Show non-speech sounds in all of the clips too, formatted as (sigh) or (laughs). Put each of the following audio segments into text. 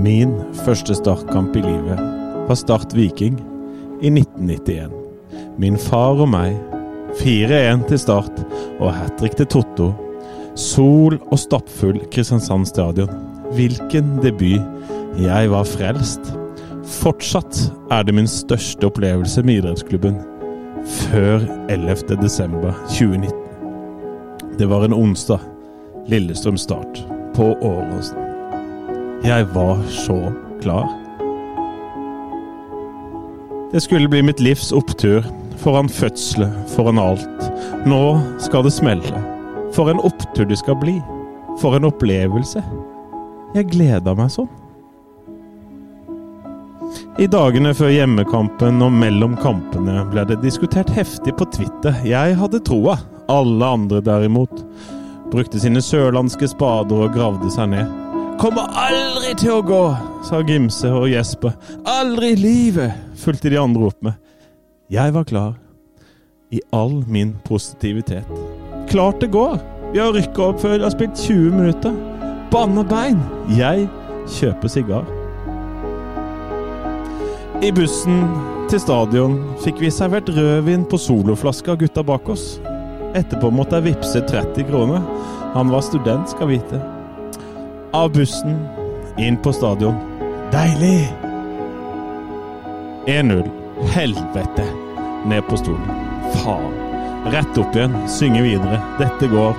Min første startkamp i livet var Start Viking i 1991. Min far og meg. 4-1 til Start og hat trick til Totto. Sol og stappfull Kristiansand stadion. Hvilken debut. Jeg var frelst. Fortsatt er det min største opplevelse med idrettsklubben. Før 11. desember 2019. Det var en onsdag. Lillestrøm Start på Åråsen. Jeg var så klar. Det skulle bli mitt livs opptur. Foran fødselen, foran alt. Nå skal det smelle. For en opptur det skal bli. For en opplevelse. Jeg gleder meg sånn. I dagene før hjemmekampen og mellom kampene ble det diskutert heftig på Twitter. Jeg hadde troa. Alle andre derimot brukte sine sørlandske spader og gravde seg ned. Kommer aldri til å gå, sa Gimse og Jesper. Aldri i livet, fulgte de andre opp med. Jeg var klar. I all min positivitet. Klart det går! Vi har rykka opp før vi har spilt 20 minutter. Banna bein! Jeg kjøper sigar. I bussen til stadion fikk vi servert rødvin på soloflaske av gutta bak oss. Etterpå måtte jeg vippse 30 kroner. Han var student, skal vite. Av bussen, inn på stadion. Deilig! 1-0. Helvete! Ned på stolen. Faen. Rett opp igjen, synge videre. Dette går.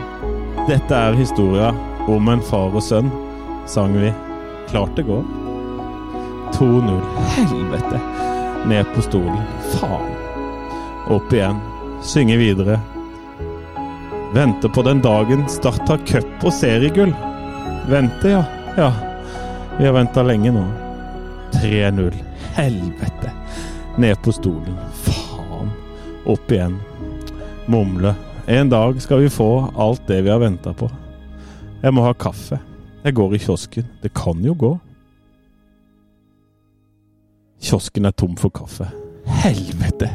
Dette er historia om en far og sønn, sang vi. Klart det går. 2-0. Helvete! Ned på stolen. Faen. Opp igjen. Synge videre. Venter på den dagen Start har cup og seriegull. Vente, ja. Ja. Vi har venta lenge nå. 3-0. Helvete. Ned på stolen. Faen. Opp igjen. Mumle. En dag skal vi få alt det vi har venta på. Jeg må ha kaffe. Jeg går i kiosken. Det kan jo gå. Kiosken er tom for kaffe. Helvete!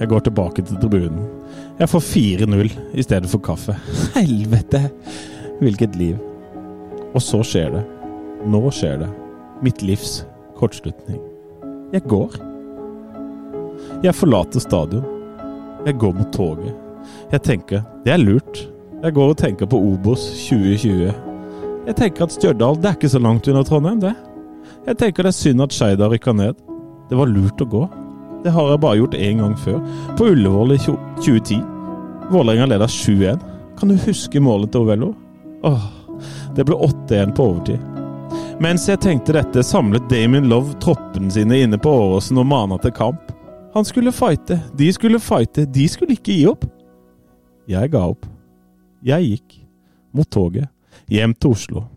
Jeg går tilbake til tribunen. Jeg får 4-0 i stedet for kaffe. (laughs) Helvete! Hvilket liv. Og så skjer det. Nå skjer det. Mitt livs kortslutning. Jeg går. Jeg forlater stadion. Jeg går mot toget. Jeg tenker det er lurt. Jeg går og tenker på Obos 2020. Jeg tenker at Stjørdal det er ikke så langt unna Trondheim, det. Jeg tenker det er synd at Skeid har rykka ned. Det var lurt å gå. Det har jeg bare gjort én gang før, på Ullevål i 2010. Vålerenga leda 7-1. Kan du huske målet til Ovello? Åh, det ble 8-1 på overtid. Mens jeg tenkte dette, samlet Damien Love troppene sine inne på Åråsen og mana til kamp. Han skulle fighte, de skulle fighte, de skulle ikke gi opp. Jeg ga opp. Jeg gikk. Mot toget. Hjem til Oslo.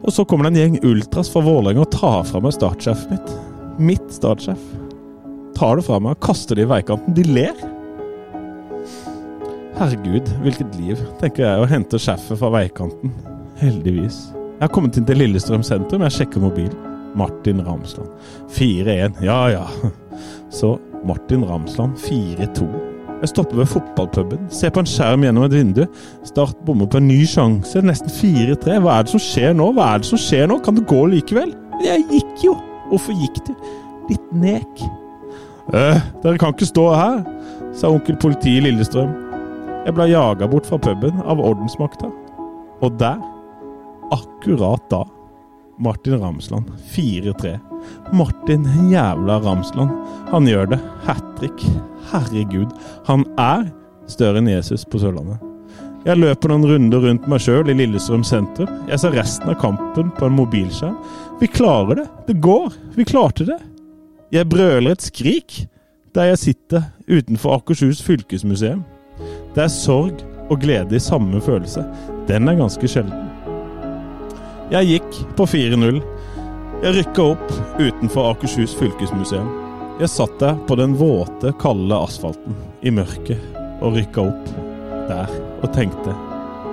Og så kommer det en gjeng ultras fra Vålerenga og tar fra meg startsjefet mitt. Mitt startsjef. Tar det fra meg kaster det i veikanten. De ler. Herregud, hvilket liv, tenker jeg, og henter sjefet fra veikanten. Heldigvis. Jeg har kommet inn til Lillestrøm sentrum, jeg sjekker mobilen. Martin Ramsland. 4-1. Ja ja. Så Martin Ramsland 4-2. Jeg stopper ved fotballpuben, ser på en skjerm gjennom et vindu. Start bommer på en ny sjanse, nesten 4-3. Hva er det som skjer nå? Hva er det som skjer nå? Kan det gå likevel? Jeg gikk jo! Hvorfor gikk du? Litt nek. Øh, dere kan ikke stå her, sa onkel politi Lillestrøm. Jeg ble jaga bort fra puben av ordensmakta. Og der, akkurat da, Martin Ramsland 4-3. Martin jævla Ramsland. Han gjør det. Hat trick. Herregud. Han er større enn Jesus på Sørlandet. Jeg løper noen runder rundt meg sjøl i Lillestrøm sentrum. Jeg ser resten av kampen på en mobilskjerm. Vi klarer det. Det går. Vi klarte det. Jeg brøler et skrik der jeg sitter utenfor Akershus fylkesmuseum. Det er sorg og glede i samme følelse. Den er ganske sjelden. Jeg gikk på 4-0. Jeg rykka opp utenfor Akershus fylkesmuseum. Jeg satt der på den våte, kalde asfalten i mørket og rykka opp der og tenkte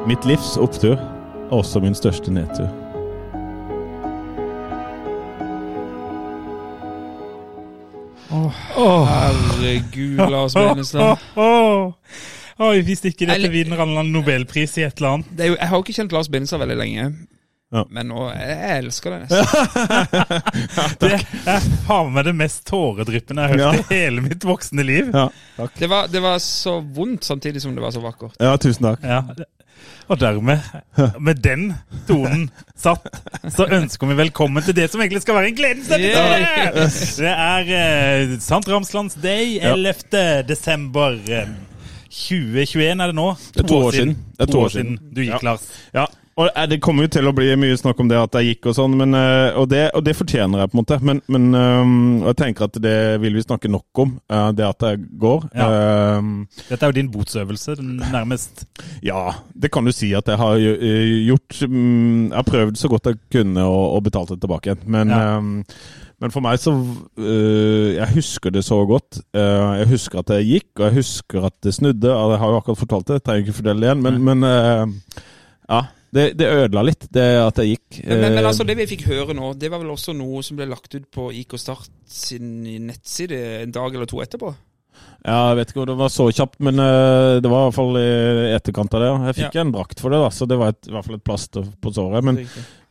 Mitt livs opptur er også min største nedtur. Herregud, Lars Benestad. Oi, hvis ikke dette vinner en nobelpris i et eller annet. Det er jo, jeg har ikke kjent Lars Benestad veldig lenge. Ja. Men nå, jeg, elsker det (laughs) nesten. Det er faen meg det mest tåredryppende jeg har hørt i hele mitt voksne liv. Ja, takk. Det var, det var så vondt samtidig som det var så vakkert. Ja, tusen takk. Ja. Og dermed, med den tonen satt, så ønsker vi velkommen til det som egentlig skal være en gledens episode! Det er eh, Sant Ramslands Day, 11. desember. eh, 2021 er det nå. Det er to år siden. Det er To år siden du gikk, Ja. Lars. Ja, og eh, Det kommer jo til å bli mye snakk om det at jeg gikk og sånn, men, eh, og, det, og det fortjener jeg, på en måte. Men, men eh, og jeg tenker at det vil vi snakke nok om, eh, det at jeg går. Eh, Dette er jo din botsøvelse, nærmest. ja, det kan du si at jeg har gjort. mm, Jeg har prøvd så godt jeg kunne og, og betalt det tilbake igjen. Men, Ja. um, men for meg så uh, Jeg husker det så godt. Uh, jeg husker at jeg gikk, og jeg husker at det snudde. Jeg har jo akkurat fortalt det, jeg trenger ikke fordele det igjen, men, men ja. Det, det ødela litt, det at jeg gikk. Men, men, men Eh, altså, det vi fikk høre nå, det var vel også noe som ble lagt ut på IK Start sin nettside en dag eller to etterpå? Ja, jeg vet ikke om det var så kjapt, men eh, det var i hvert fall i etterkant av det. ja. Jeg fikk en drakt for det, da, så det var et, i hvert fall et plaster på såret. Men,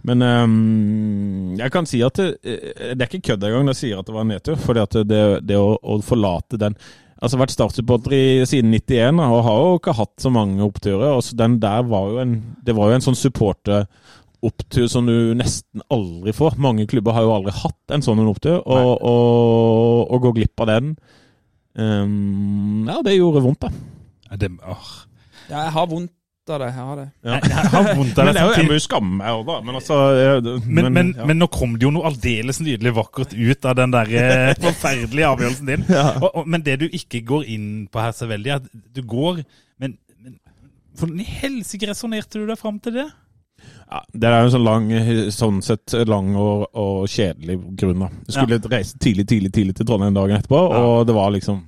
men um, jeg kan si at det, eh, det er ikke kødd engang når jeg sier at det var en nedtur. For det, det å, å forlate den Altså vært startsupporter i, siden 91 og har jo ikke hatt så mange oppturer. og den der var jo en, Det var jo en sånn supporteropptur som du nesten aldri får. Mange klubber har jo aldri hatt en sånn opptur, og, og, og gå glipp av den um, Ja, det gjorde vondt, da. Ja, Det. Ja, jeg har vondt av det. Jeg har det. Jeg, jeg har vondt av det er jeg må jo skamme meg òg, da. Men altså jeg, det- Men, men, ja. men nå kom det jo noe aldeles nydelig vakkert ut av den der eh, (laughs) forferdelige avgjørelsen din. Og, og, men det du ikke går inn på her så veldig, er at du går Men, men hvordan i helsike resonnerte du deg fram til det? Ja, det er jo en sånn lang, sånn sett lang og, og kjedelig grunn. da. Jeg skulle reise tidlig tidlig, tidlig til Trondheim dagen etterpå, Ja. og det var liksom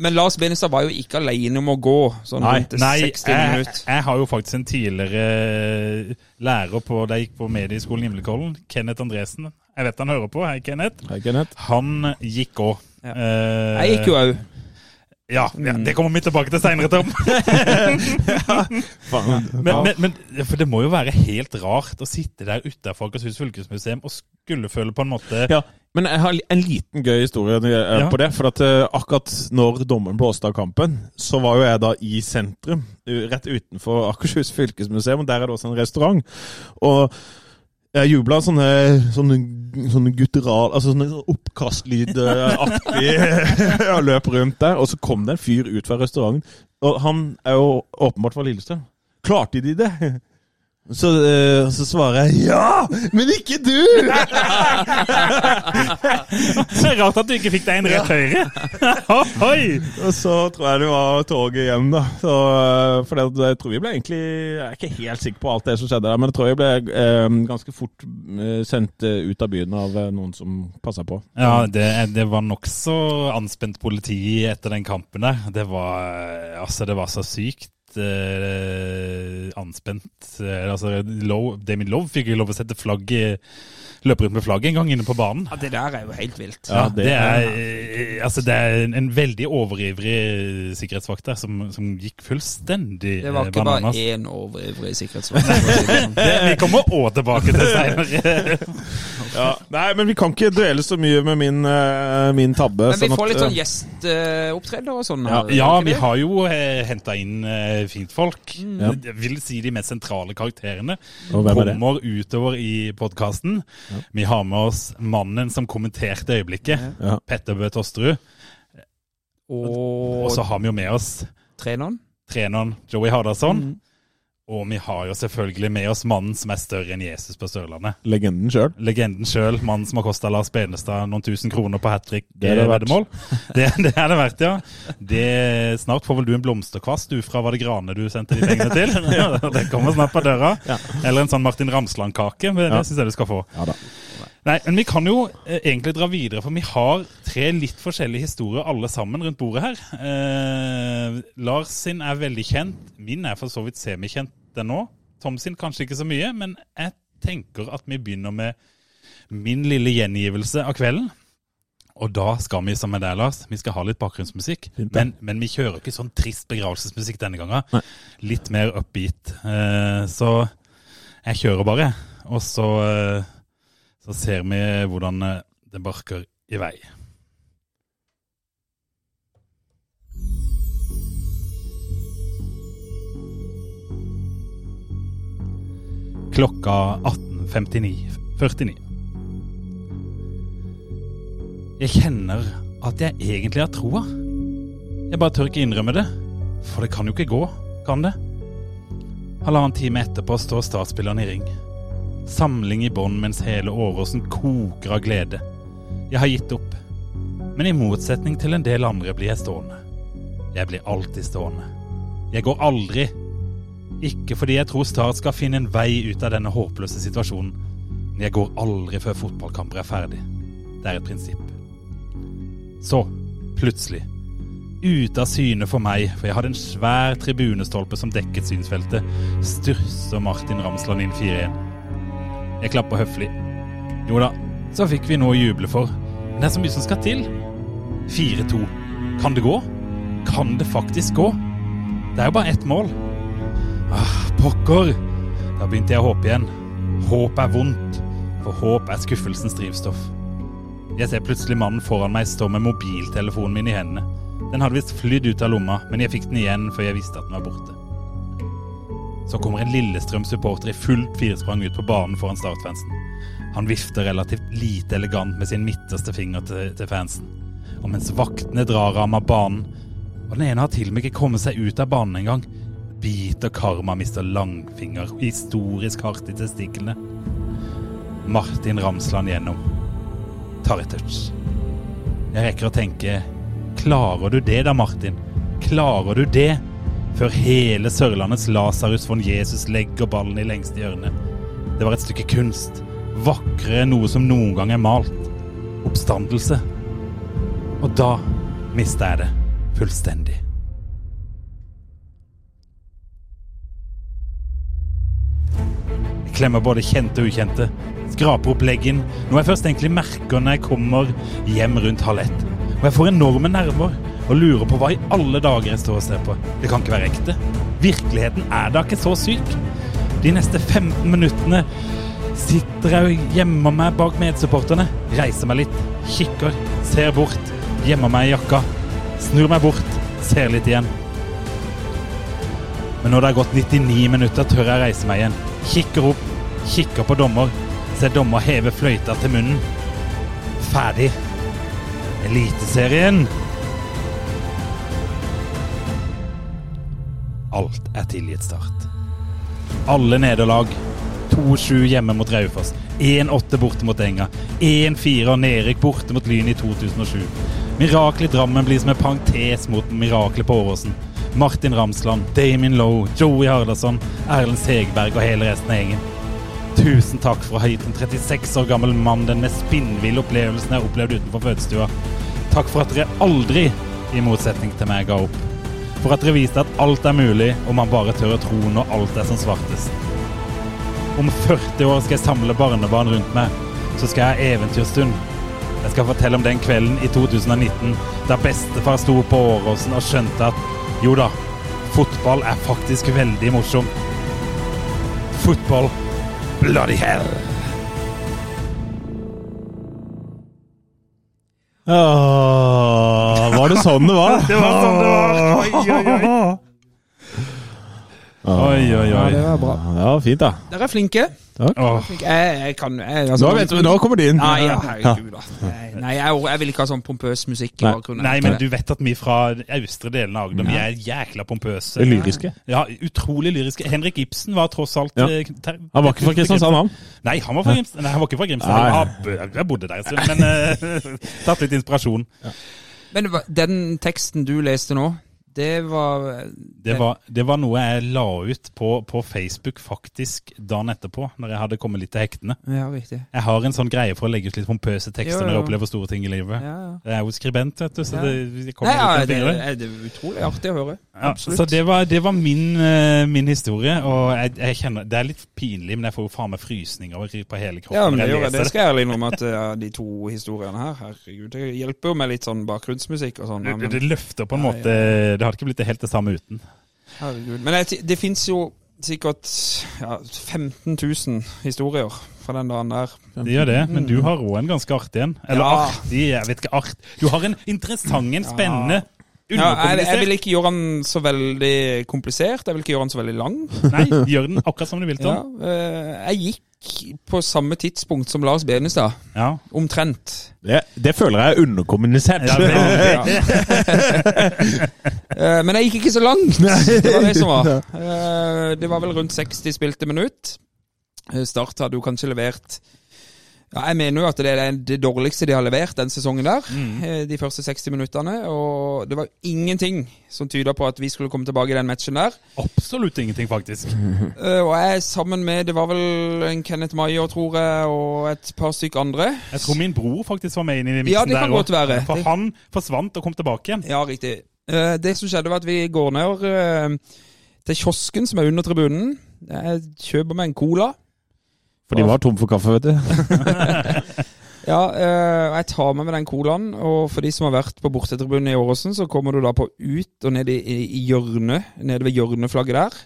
Men Lars Benestad var jo ikke alene om å gå sånn Nei, rundt Nei, 60 jeg, minutt. jeg har jo faktisk en tidligere lærer på da jeg gikk på medieskolen i Himmelkollen, Kenneth Andresen. Jeg vet han hører på. Hei, Kenneth. Hei, Kenneth. Han gikk òg. Ja. Jeg gikk jo òg. Ja, ja, det kommer vi tilbake til seinere, Tom. (laughs) ja. Men, men, men for det må jo være helt rart å sitte der utafor Akershus fylkesmuseum og skulle føle på en måte Ja, men jeg har en liten gøy historie eh, Ja. på det. For at eh, akkurat når dommeren blåste av kampen, så var jo jeg da i sentrum, rett utenfor Akershus fylkesmuseum, og der er det også en restaurant. Og jeg jubla sånne, sånne, sånne gutteral Altså sånne oppkastlydaktig (laughs) Jeg løp rundt der. Og så kom det en fyr ut fra restauranten, og han er jo åpenbart fra Lillestrøm. Klarte de det? Så, eh, så svarer jeg ja, men ikke du! (laughs) Det er rart at du ikke fikk deg en rett høyre. (laughs) Og så tror jeg det var toget hjem, da. Så, eh, for det, jeg tror vi ble egentlig Jeg er ikke helt sikker på alt det som skjedde der, men jeg tror vi ble eh, ganske fort sendt ut av byen av noen som passa på. Ja, det, det var nokså anspent politi etter den kampen der. Det var, altså, det var så sykt. Eh, anspent. Eh, altså, Lowe, Damien Love fikk jo lov å sette flagg i- løpe rundt med flagget en gang inne på banen. Ja, det der er jo helt vilt. Ja, det, det er, eh, altså, det er en, en veldig overivrig sikkerhetsvakt der som, som gikk fullstendig Det var ikke ikke bare bananas. én overivrig sikkerhetsvakt. (laughs) det. Vi kommer òg tilbake til senere. (laughs) Ja. Nei, men vi kan ikke dvele så mye med min, min tabbe. Men vi sånn at, får litt sånn gjesteopptredener og sånn. Ja, her, Ja, vi det? har jo eh, henta inn eh, fint folk. Ja. Jeg vil si de mest sentrale karakterene Og hvem er det? kommer utover i podkasten. Vi har med oss mannen som kommenterte øyeblikket, Ja. Petter Bø Tosterud. Og Og så har vi jo med oss treneren. treneren Joey Hardasson. Og vi har jo selvfølgelig med oss mannen som er større enn Jesus på Sørlandet. Legenden sjøl. Legenden sjøl, mannen som har kosta Lars Benestad noen tusen kroner på hat trick. Det er det veddemål. (laughs) Det, det er det verdt, ja. Det, snart får vel du en blomsterkvast du fra Var det Grane du sendte de pengene til? (laughs) det kommer snart på døra. Eller en sånn Martin Ramsland-kake. Det Ja. syns jeg du skal få. Ja da. Nei, men vi kan jo eh, egentlig dra videre, for vi har tre litt forskjellige historier alle sammen rundt bordet her. Eh, Lars sin er veldig kjent. Min er for så vidt semikjent den nå. Tom sin kanskje ikke så mye, men jeg tenker at vi begynner med min lille gjengivelse av kvelden. Og da skal vi, som med deg, Lars, vi skal ha litt bakgrunnsmusikk. Fint. Men, men vi kjører ikke sånn trist begravelsesmusikk denne gangen. Litt mer upbeat. Eh, så jeg kjører bare, og så eh, så ser vi hvordan eh, det barker i vei. Klokka 18.59.49. Jeg kjenner at jeg egentlig har troa. Jeg bare tør ikke innrømme det, for det kan jo ikke gå, kan det? Halvannen time etterpå står startspilleren i ring. Samling i bånn mens hele Åråsen koker av glede. Jeg har gitt opp. Men i motsetning til en del andre blir jeg stående. Jeg blir alltid stående. Jeg går aldri. Ikke fordi jeg tror Start skal finne en vei ut av denne håpløse situasjonen, men jeg går aldri før fotballkamper er ferdig. Det er et prinsipp. Så, plutselig, ute av syne for meg, for jeg hadde en svær tribunestolpe som dekket synsfeltet, styrser Martin Ramsland inn 4-1. Jeg klapper høflig. Jo da, så fikk vi noe å juble for. Men det er så mye som skal til. 4-2. Kan det gå? Kan det faktisk gå? Det er jo bare ett mål. Ah, pokker! Da begynte jeg å håpe igjen. Håp er vondt, for håp er skuffelsens drivstoff. Jeg ser plutselig mannen foran meg stå med mobiltelefonen min i hendene. Den hadde visst flydd ut av lomma, men jeg fikk den igjen før jeg visste at den var borte. Så kommer en Lillestrøm-supporter i fullt firesprang ut på banen foran startfansen. Han vifter relativt lite elegant med sin midterste finger til, til fansen. Og mens vaktene drar ham av banen, og den ene har til og med ikke kommet seg ut av banen engang, biter Karma mister Langfinger historisk hardt i testiklene. Martin Ramsland gjennom. Tar et touch. Jeg rekker å tenke Klarer du det da, Martin? Klarer du det? Før hele Sørlandets Lasarus von Jesus legger ballen i lengste hjørne. Det var et stykke kunst. Vakrere enn noe som noen gang er malt. Oppstandelse. Og da mista jeg det fullstendig. Klemmer både kjente og ukjente. Skraper opp leggen, noe jeg først egentlig merker når jeg kommer hjem rundt halv ett. Og jeg får enorme nerver og lurer på hva i alle dager jeg står og ser på. Det kan ikke være ekte. Virkeligheten er da ikke så syk. De neste 15 minuttene sitter jeg og gjemmer meg bak medsupporterne. Reiser meg litt, kikker, ser bort, gjemmer meg i jakka. Snur meg bort, ser litt igjen. Men når det er gått 99 minutter, tør jeg reise meg igjen. Kikker opp, kikker på dommer. Ser dommer heve fløyta til munnen. Ferdig. Eliteserien. Alt er tilgitt Start. Alle nederlag. 2-7 hjemme mot Raufoss. 1-8 borte mot Enga. 1-4 og Nerik borte mot Lyn i 2007. Miraklet Drammen blir som en parentes mot miraklet på Åråsen. Martin Ramsland, Damien Lowe, Joey Hardasson, Erlend Segberg og hele resten av gjengen. Tusen takk for å ha gitt en 36 år gammel mann den mest spinnville opplevelsen jeg har opplevd utenfor fødestua. Takk for at dere aldri, i motsetning til meg, ga opp. For at dere viste at alt er mulig om man bare tør å tro når alt er som svartest. Om 40 år skal jeg samle barnebarn rundt meg, så skal jeg ha eventyrstund. Jeg skal fortelle om den kvelden i 2019 da bestefar sto på Åråsen og skjønte at jo da, fotball er faktisk veldig morsomt. Fotball, bloody hell. Åh, var det sånn det var? (laughs) Det var sånn det var. Oi, oi, oi. Oi, oi, Ja, oi. det var bra. Ja, fint, da. Dere er flinke. Åh, Jeg, jeg kan jeg, altså, Nå, vet du, nå kommer det inn. Nei, ja, herregud, da. Nei, jeg, jeg vil ikke ha sånn pompøs musikk i Nei. bakgrunnen. Nei, men du vet at vi fra austre delen av Agder vi er jækla pompøse. Lyriske. Ja, utrolig lyriske. Henrik Ibsen var tross alt Ja. eh, ter- Han var ikke fra Kristiansand, han. Nei, han var fra Grimstad. Nei, han var ikke fra Grimstad. Jeg bodde der en stund, men uh, (laughs) tatt litt inspirasjon. Men den teksten du leste nå, det var Det var, det var noe jeg la ut på, på Facebook faktisk dagen etterpå, når jeg hadde kommet litt til hektene. Ja, riktig. Jeg har en sånn greie for å legge ut litt pompøse tekster Jo, når jeg opplever store ting i livet. Ja, ja. Jeg er jo skribent, vet du, så Ja. det, det kommer Nei, ja, litt det, til fingre. det er utrolig artig å høre. Ja, Absolutt. så det var, det var min, eh, min historie, og jeg, jeg kjenner, det er litt pinlig, men jeg får jo faen meg frysninger på hele kroppen Ja, men det, jeg det skal jeg ærlig innrømme at ja, de to historiene her, herregud, det hjelper jo med litt sånn bakgrunnsmusikk og sånn. ja, Det, men- det løfter på en Ja, måte Det hadde ikke blitt helt det samme uten. Herregud. Men det, det fins jo sikkert ja, 15 000 historier fra den dagen der. Det gjør det, men du har òg en ganske artig en. Eller Ja. artig, jeg vet ikke art. Du har en interessant, en spennende, Ja, jeg, jeg vil ikke gjøre den så veldig komplisert, jeg vil ikke gjøre den så veldig lang. Nei, gjør den akkurat som du vil, (laughs) Ja, Tom. Ja, jeg gikk på samme tidspunkt som Lars Benestad, Ja. omtrent. Det, det føler jeg er underkommunisert. Ja, veldig. (laughs) (laughs) Eh, men jeg gikk ikke så langt. Det var det som var. Eh, det var vel rundt 60 spilte minutt. Eh, Start hadde jo kanskje levert ja, Jeg mener jo at det er det dårligste de har levert den sesongen der. Mm. De første 60 minuttene. Og det var ingenting som tyda på at vi skulle komme tilbake i den matchen der. Absolutt ingenting, faktisk. (laughs) Eh, Og jeg sammen med Det var vel en Kenneth Maier, tror jeg, og et par stykk andre. Jeg tror min bror faktisk var med inn i miksen Ja, det kan der godt være. For han forsvant og kom tilbake igjen. Ja, riktig. Eh, Det som skjedde, var at vi går ned eh, til kiosken som er under tribunen. Jeg kjøper meg en cola. For de var tom for kaffe, vet du. (laughs) Ja, eh, jeg tar med meg den colaen, og for de som har vært på bortetribunen i Åråsen, så kommer du da på ut og ned i, i hjørnet, nede ved hjørneflagget der.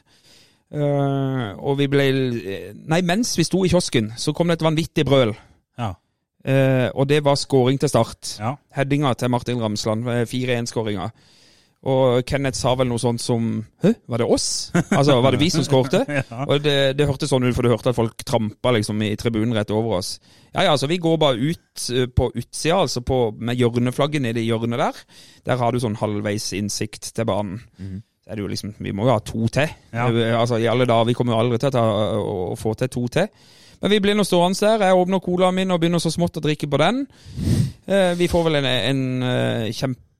Eh, og vi ble Nei, mens vi sto i kiosken, så kom det et vanvittig brøl. Ja. Eh, og det var scoring til start. Ja. Headinga til Martin Ramsland, eh, 4-1-skåringa. Og Kenneth sa vel noe sånt som Hæ, var det oss? Altså, var det vi som skårte? (laughs) Ja. Og det, det hørtes sånn ut, for du hørte at folk trampa liksom i tribunen rett over oss. Ja ja, så vi går bare ut eh, på utsida, altså på, med hjørneflagget nede i hjørnet der. Der har du sånn halvveis innsikt til banen. Så er det jo liksom, Vi må jo ha to til. Ja. Eh, Altså, I alle dager, Vi kommer jo aldri til å, ta, å, å få til to til. Men vi blir nå stående der. Jeg åpner colaen min og begynner så smått å drikke på den. Eh, vi får vel en, en eh,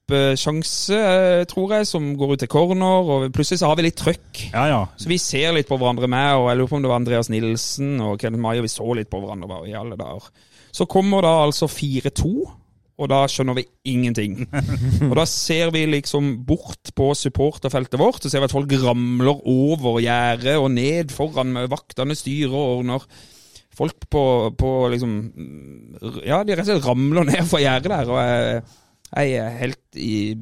kjempesjanse, eh, tror jeg, som går ut til corner. Og plutselig så har vi litt trøkk. ja, ja. Så vi ser litt på hverandre med, og jeg lurer på om det var Andreas Nilsen og Kenneth Maier. Vi så litt på hverandre bare i alle dager. Så kommer da altså 4-2, og da skjønner vi ingenting. (laughs) Og da ser vi liksom bort på supporterfeltet vårt, og ser vi at folk ramler over gjerdet og ned foran med vaktene styrer og ordner. Folk på, på liksom Ja, de rett og slett ramler ned fra gjerdet der, og jeg, jeg er helt i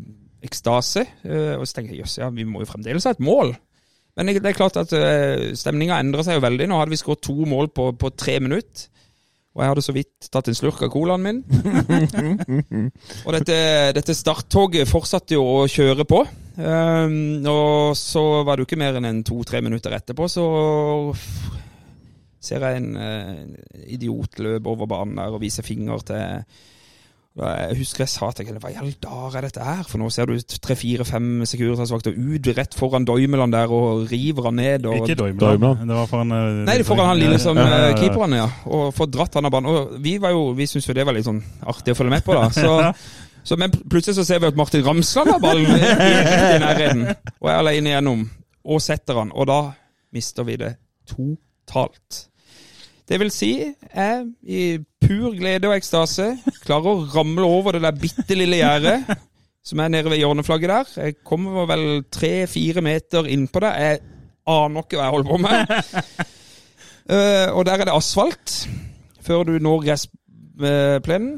ekstase. Eh, Og så tenker jeg jøss, ja, vi må jo fremdeles ha et mål. Men det er klart at uh, stemninga endrer seg jo veldig. Nå hadde vi skåret to mål på, på tre minutter. Og jeg hadde så vidt tatt en slurk av colaen min. (laughs) og dette, dette starttoget fortsatte jo å kjøre på. Um, og så var det jo ikke mer enn en to-tre minutter etterpå, så ser jeg en eh, idiot løpe over banen der og vise finger til Jeg husker jeg sa til henne Hva i all dager er dette her? For nå ser du tre-fire-fem Securitas-vakter ut rett foran Doimeland der og river han ned. Og, Ikke. Doimland. Det var foran uh, Nei, det er foran han lille som uh, ja, ja, eh, ja. keeperen, ja. Og får dratt han av banen. Og vi var jo, vi syntes jo det var litt sånn artig å følge med på, da. Så, (laughs) så men plutselig så ser vi at Martin Ramsland har ballen i, i nærheten. Og er alene igjennom. Og setter han. Og da mister vi det totalt. Det vil si, jeg i pur glede og ekstase klarer å ramle over det der bitte lille gjerdet som er nede ved hjørneflagget der. Jeg kommer vel tre-fire meter innpå det. Jeg aner ikke hva jeg holder på med. uh, og der er det asfalt før du når gressplenen.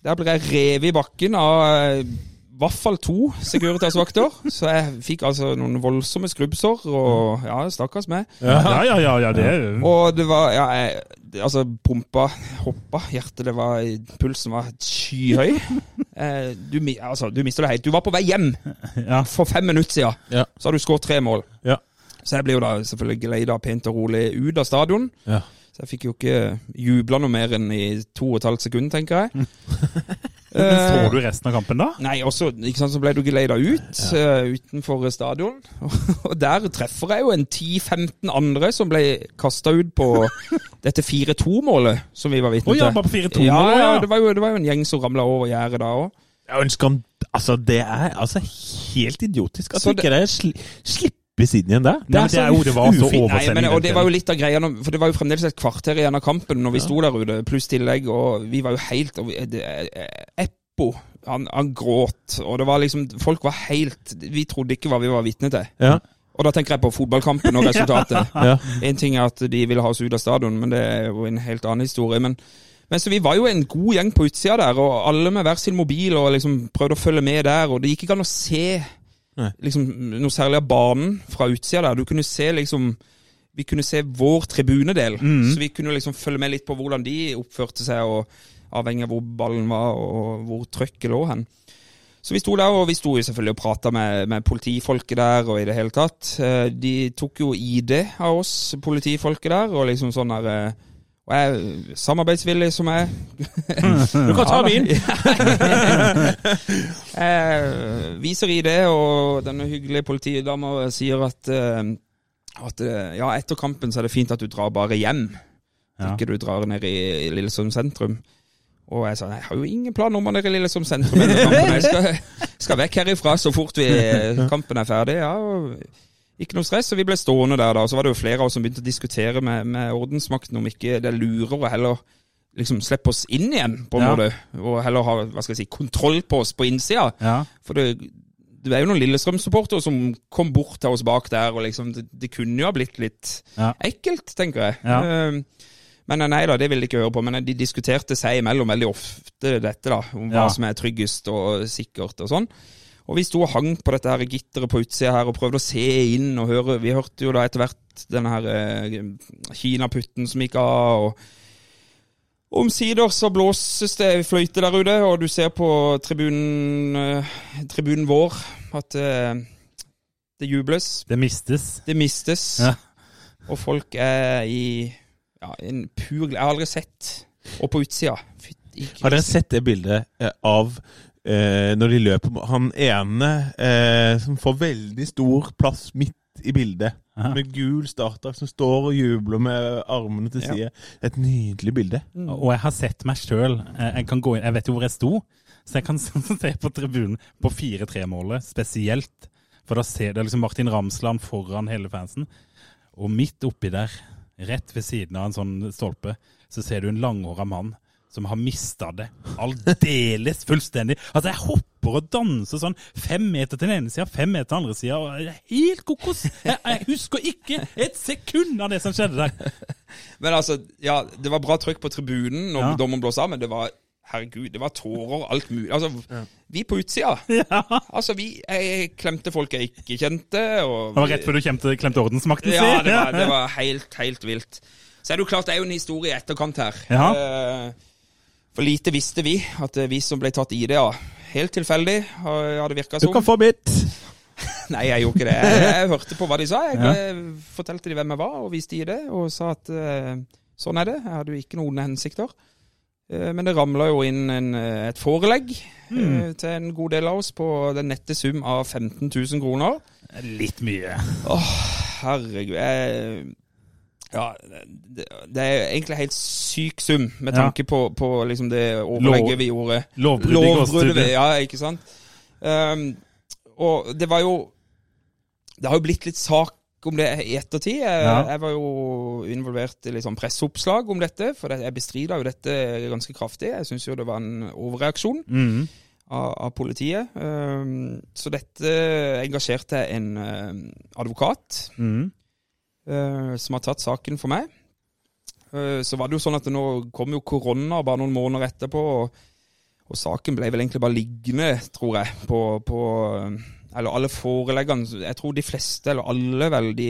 Der blir jeg revet i bakken av eh, hvert fall to Securitas-vakter. Så jeg fikk altså noen voldsomme skrubbsår, og ja, stakkars meg. Ja, ja, ja, ja, det er jo Og det var Ja, jeg Altså, pumpa hoppa. Hjertet, det var Pulsen var skyhøy. Eh, du, altså, du mister det helt. Du var på vei hjem ja. for fem minutter siden. Ja. Så har du skåret tre mål. Ja. Så jeg ble jo da selvfølgelig geleida pent og rolig ut av stadion. Ja. Så jeg fikk jo ikke jubla noe mer enn i to og et halvt sekund, tenker jeg. (laughs) Men så Eh, du resten av kampen da? Nei, også, ikke sant, så ble du geleida ut eh, utenfor stadion. (laughs) Og der treffer jeg jo en 10-15 andre som ble kasta ut på (laughs) dette 4-2-målet som vi var vitne til. til. ja, bare på 4-2 ja, ja, ja. det var, jo, det var jo en gjeng som ramla over gjerdet da òg. Jeg ønsker om Altså, det er altså helt idiotisk at Så ikke det sli, slippes siden igjen der. Nei, det er jo- det var så oversending. Nei, men, og det var jo litt av greia, for det var jo fremdeles et kvarter igjen av kampen når vi sto der ute, pluss tillegg, og vi var jo helt og vi, det, eh, Eppo, han, han gråt, og det var liksom Folk var helt Vi trodde ikke hva vi var vitne til. Ja, Og da tenker jeg på fotballkampen og (laughs) resultatet. ja. En ting er at de ville ha oss ut av stadion, men det er jo en helt annen historie. Men, men så vi var jo en god gjeng på utsida der, og alle med hver sin mobil og liksom prøvde å følge med der. Og det gikk ikke an å se. Liksom, noe særlig av banen fra utsida der. Du kunne se liksom Vi kunne se vår tribunedel, så vi kunne liksom følge med litt på hvordan de oppførte seg, og avhengig av hvor ballen var og hvor trøkket lå hen. Så vi sto der, og vi sto jo selvfølgelig og prata med, med politifolket der og i det hele tatt. Eh, De tok jo ID av oss, politifolket der, og liksom sånn der eh, Og jeg er samarbeidsvillig som jeg (laughs) Du kan ta min! (laughs) Jeg viser i det, og denne hyggelige politidama sier at, eh, at eh, ja, etter kampen så er det fint at du drar bare hjem. Ja. Ikke du drar ned i, i Lillesund sentrum. Og jeg sa jeg har jo ingen plan om å ned i Lillesund sentrum. (laughs) Jeg skal, skal vekk herifra så fort vi, kampen er ferdig. Ja, og ikke noe stress. Og vi ble stående der da. Og så var det jo flere av oss som begynte å diskutere med, med ordensmakten om ikke det er lurere heller liksom slippe oss inn igjen, på en Ja. måte. Og heller ha hva skal jeg si, kontroll på oss på innsida. Ja. For det, det er jo noen Lillestrøm-supportere som kom bort til oss bak der, og liksom det, det kunne jo ha blitt litt Ja. ekkelt, tenker jeg. Ja. Eh, Men nei da, det vil de ikke høre på. Men de diskuterte seg imellom veldig ofte dette, da. Om hva som er tryggest og sikkert og sånn. Og vi sto og hang på dette her gitteret på utsida her og prøvde å se inn og høre. Vi hørte jo da etter hvert denne her eh, kinaputten som gikk av. og Omsider så blåses det fløyte der ute, og du ser på tribunen, eh, tribunen vår at eh, det jubles. Det mistes. Det mistes. Ja. Og folk er i ja, en pur. Jeg har aldri sett Og på utsida. Fytti Har dere sett det bildet eh, av eh, når de løper Han ene eh, som får veldig stor plass midt i bildet, Aha. med gul startdrakt, som står og jubler med armene til Ja. side. Et nydelig bilde. Og jeg har sett meg sjøl. Jeg kan gå inn, jeg vet jo hvor jeg sto, så jeg kan (laughs) se på tribunen på 4-3-målet spesielt. For da ser du liksom Martin Ramsland foran hele fansen. Og midt oppi der, rett ved siden av en sånn stolpe, så ser du en langhåra mann som har mista det aldeles fullstendig. Altså, jeg hopper og danser sånn fem meter til den ene sida, fem meter til den andre sida. Helt kokos! Jeg, jeg husker ikke et sekund av det som skjedde der. (laughs) Men altså, ja, det var bra trykk på tribunen når Ja. dommen blåste av, men det var Herregud, det var tårer, alt mulig. Altså, vi på utsida. (laughs) Altså, vi jeg klemte folk jeg ikke kjente. Og Det var rett før du klemte, klemte ordensmakten Ja, det var, (laughs) det var helt, helt vilt. Så er det jo klart det er jo en historie i etterkant her. Ja. Eh, For lite visste vi at er vi som ble tatt i det. Helt tilfeldig hadde virka som. Du kan få mitt! (laughs) Nei, jeg gjorde ikke det. Jeg, jeg hørte på hva de sa. Jeg Ja. eh, fortalte de hvem jeg var, og viste i det, og sa at uh, sånn er det. Jeg hadde jo ikke noen hensikter. Uh, men det ramla jo inn en, eh, et forelegg eh, til en god del av oss på den nette sum av 15 000 kroner. Litt mye. Herregud. Jeg, ja, det, det er egentlig en helt syk sum, med tanke på, på liksom det overlegget vi gjorde. Lovbrudd Lovbruddet, ja, ikke sant? Um, og det var jo Det har jo blitt litt sak om det i ettertid. Jeg, Ja. jeg var jo involvert i litt sånn presseoppslag om dette, for jeg bestrida jo dette ganske kraftig. Jeg syns jo det var en overreaksjon Mm. av, av politiet. Um, så dette engasjerte en um, advokat Mm. Eh, som har tatt saken for meg. Eh, så var det jo sånn at nå kom jo korona bare noen måneder etterpå, og, og saken ble vel egentlig bare liggende, tror jeg, på, på eh, Eller alle foreleggene Jeg tror de fleste, eller alle vel, de,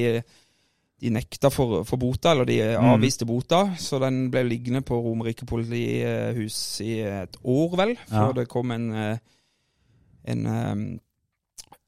de nekta for, for bota, eller de avviste bota. Så den ble liggende på Romerike politihus i et år, vel, før Ja. det kom en, en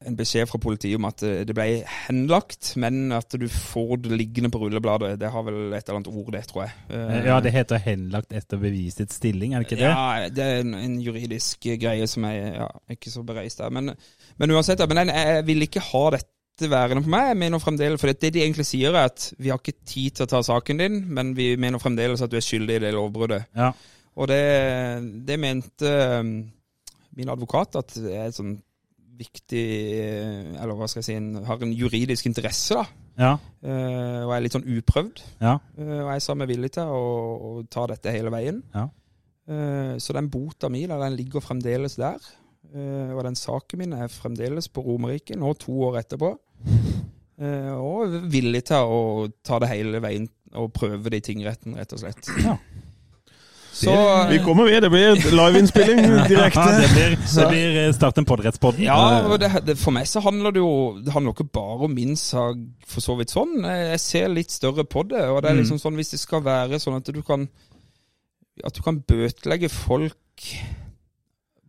en beskjed fra politiet om at eh, det ble henlagt, men at du får det liggende på rullebladet. Det har vel et eller annet ord, det, tror jeg. Eh, Ja, det heter henlagt etter bevisets stilling, er det ikke det? Ja, det er en, en juridisk greie som jeg ja, er ikke så bereist av. Men, men uansett, men jeg, jeg vil ikke ha dette værende på meg. Jeg mener fremdeles, for det de egentlig sier er at vi har ikke tid til å ta saken din, men vi mener fremdeles at du er skyldig i det lovbruddet. Ja. Og det, det mente min advokat at er et sånn viktig eh, Eller hva skal jeg si en, Har en juridisk interesse, da. Ja. Uh, og er litt sånn uprøvd. Ja. Uh, og jeg sa meg villig til å, å ta dette hele veien. Ja. Uh, så den bota mi den ligger fremdeles der. Og den saken min er fremdeles på Romerike, nå to år etterpå. Og villig til å ta det hele veien og prøve det i tingretten, rett og slett. Ja. Så Vi kommer med. Det blir liveinnspilling direkte. (laughs) Ja, det blir, det blir eh, Start en podrettspodden. Ja, det, det, for meg så handler det jo Det handler ikke bare om min sak, for så vidt sånn. Jeg ser litt større på det. Og det er liksom sånn hvis det skal være sånn at du kan At du kan bøtelegge folk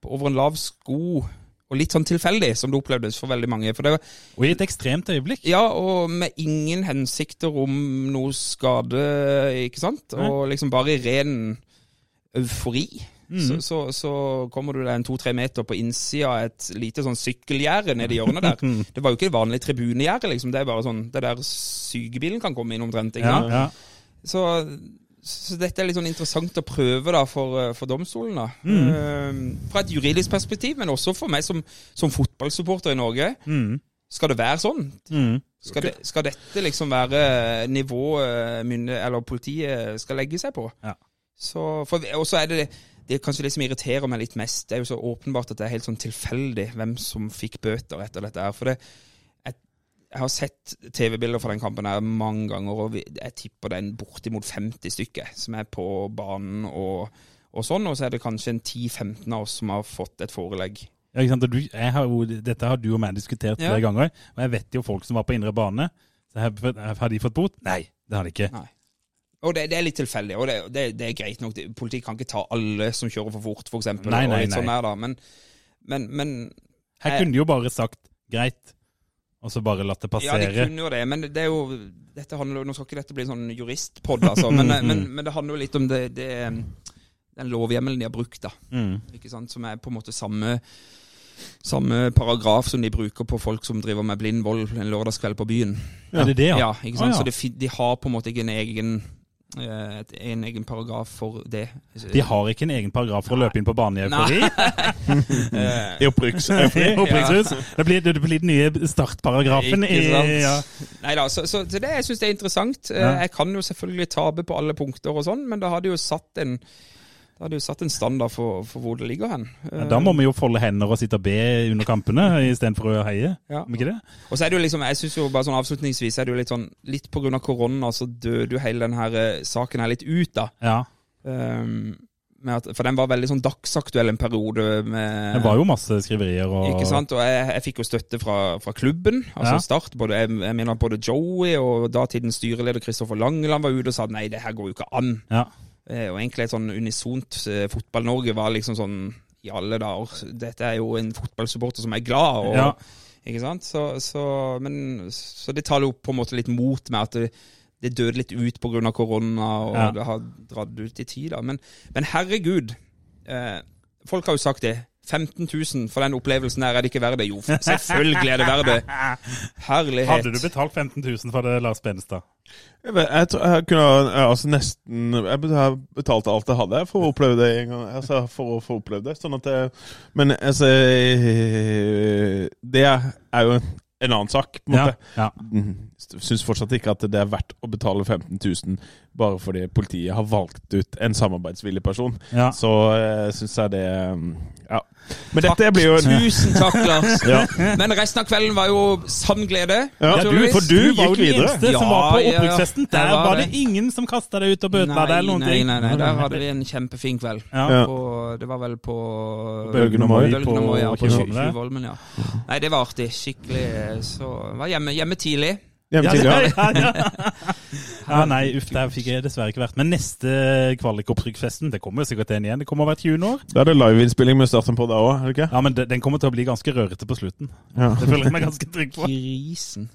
over en lav sko, og litt sånn tilfeldig, som det opplevdes for veldig mange. For det var Og i et ekstremt øyeblikk. ja, og med ingen hensikter om noe skade, ikke sant? Nei. Og liksom bare i ren eufori. Mm. Så, så, så kommer du deg en to-tre meter på innsida av et lite sånn sykkelgjerde i hjørnet der. (laughs) Det var jo ikke et vanlig tribunegjerde, liksom. Det er bare sånn Det der sykebilen kan komme inn omtrent. ikke Ja, sant? ja. Så, så dette er litt sånn interessant å prøve da for, eh, for domstolen. da. Mm. Uh, fra et juridisk perspektiv, men også for meg som, som fotballsupporter i Norge. Mm. Skal det være sånn? Mm. Skal, det, skal dette liksom være nivået mynde, eller politiet skal legge seg på? Ja. Så, for, og så er det det er kanskje det som irriterer meg litt mest. Det er jo så åpenbart at det er helt sånn tilfeldig hvem som fikk bøter etter dette. her. For det, jeg, jeg har sett TV-bilder fra den kampen her mange ganger, og jeg tipper det er bortimot 50 stykker som er på banen og, og sånn. Og så er det kanskje en 10-15 av oss som har fått et forelegg. Ja, ikke sant? Du, har jo, dette har du og meg diskutert Ja. flere ganger. Og jeg vet jo folk som var på indre bane. Så har, har de fått bot? Nei, det har de ikke. Nei. Og det, det er litt tilfeldig, og det, det, det er greit nok. Politiet kan ikke ta alle som kjører for fort, f.eks. Nei, nei, og litt nei. sånn der, da. Men, men, men Her Jeg- kunne de jo bare sagt greit, og så bare latt det passere. Ja, de kunne jo det, men det er jo dette handler, Nå skal ikke dette bli en sånn juristpod, altså, men, men, (laughs) men det handler jo litt om det, det den lovhjemmelen de har brukt, da. Mm. Ikke sant? Som er på en måte samme samme paragraf som de bruker på folk som driver med blind vold en lørdagskveld på byen. Er det det, ja? Ja, ikke sant? Ah, ja. Så de, de har på en måte ikke en egen eh, en egen paragraf for det. De har ikke en egen paragraf for å løpe inn på banen i eufori. (laughs) Eh, I. Opprykkshus. Det blir, det blir den nye startparagrafen. i, ja. Nei da, så, så det jeg syns det er interessant. Eh, Ja. Jeg kan jo selvfølgelig tape på alle punkter og sånn, men da hadde jo satt en da hadde jo satt en standard for, for hvor det ligger hen. Ja, Da må vi jo folde hender og sitte og be under kampene (laughs) istedenfor å heie. Ja. Om ikke det? Og så er det jo liksom, jeg synes jo bare sånn avslutningsvis er det jo litt sånn Litt av korona så døde jo hele denne her eh, saken her litt ut, da. Ja. Um, med at, for den var veldig sånn dagsaktuell en periode med Det var jo masse skriverier og Ikke sant? Og jeg, jeg fikk jo støtte fra, fra klubben, altså Ja. Start. Både, jeg, jeg mener både Joey og datidens styreleder Kristoffer Langeland var ute og sa nei, det her går jo ikke an. Ja. Eh, Og egentlig et sånn unisont eh, Fotball-Norge var liksom sånn i alle dager. Dette er jo en fotballsupporter som er glad. Og, Ja. Ikke sant? Så, så, men, så det tar jo på en måte litt mot med at det, det døde litt ut pga. korona, og Ja. det har dratt ut i tid. da. Men, men herregud, eh, folk har jo sagt det. 15 000 for den opplevelsen her, er det ikke verdt det? Jo, selvfølgelig er det verdt det. Herlighet. Hadde du betalt 15 000 for det, Lars Benestad? Jeg, vet, jeg, tror jeg kunne altså nesten Jeg betalte alt jeg hadde for å oppleve det en gang. Altså for å få oppleve det. Sånn at det, Men altså Det er jo en annen sak, på en Ja. måte. ja. Syns fortsatt ikke at det er verdt å betale 15 000 bare fordi politiet har valgt ut en samarbeidsvillig person. ja. Så uh, syns jeg det um, Ja. Men dette blir jo en Tusen takk, Lars. (laughs) Ja. Men resten av kvelden var jo sann glede. Ja, Ja, du, for du var jo gikk den videre. eneste som Ja, var på opprykksfesten. Der var var det ingen som kasta deg ut og bøtela deg eller noen nei, ting. nei, nei, der hadde vi en kjempefin kveld. Ja. Ja. På, det var vel på Bølgen og Moi På, ja, på på Tjuvholmen, Tjuvholmen. ja. Nei, det var artig. Skikkelig. Så var hjemme, hjemme tidlig. Hjemme tidlig, ja. (laughs) ja, ja. Ja, nei, uff, der fikk jeg dessverre ikke vært. Men neste kvalikopprykksfesten, det kommer jo sikkert en igjen. Det kommer hvert 20 år. Da er det liveinnspilling med starten på da òg, er det ikke? Ja, men den kommer til å bli ganske rørete på slutten. Ja. Det føler jeg meg ganske trygg på. Grisen.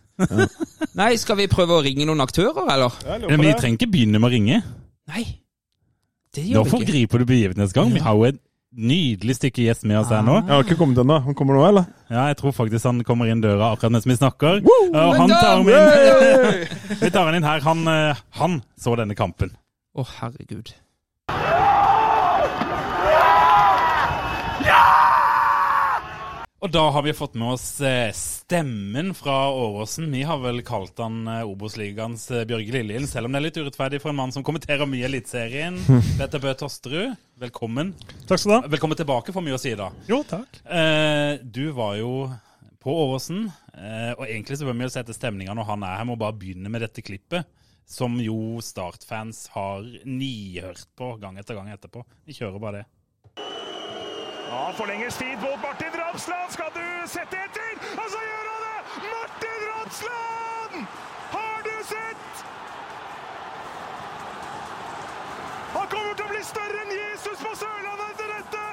Nei, skal vi prøve å ringe noen aktører, eller? Men vi trenger ikke begynne med å ringe. Nei. Det gjør Nå vi ikke. forgriper du begivenhetsgang. Vi har jo et nydelig stykke gjest med oss her nå. Jeg har ikke kommet ennå. Han kommer nå, eller? Ja, jeg tror faktisk han kommer inn døra akkurat mens vi snakker. Woo! Og han tar med inn. (laughs) Vi tar han inn her. Han, eh, han så denne kampen. Å, herregud. Og da har vi fått med oss eh, stemmen fra Åråsen. Vi har vel kalt han eh, Obos-ligaens eh, Bjørge Lillelien, selv om det er litt urettferdig for en mann som kommenterer mye Eliteserien. (laughs) Petter Bø Tosterud, velkommen. Takk skal du ha. Velkommen tilbake, for mye å si da. Jo, takk. Eh, du var jo på Åråsen, eh, og egentlig så bør vi jo sette stemninga når han er her, med å bare begynne med dette klippet. Som jo Start-fans har nihørt på gang etter gang etterpå. Vi kjører bare det. Ja, forlenges tid mot Martin Ramsland. Skal du sette etter? Og så gjør han det! Martin Ramsland! Har du sett? Han kommer til å bli større enn Jesus på Sørlandet etter dette!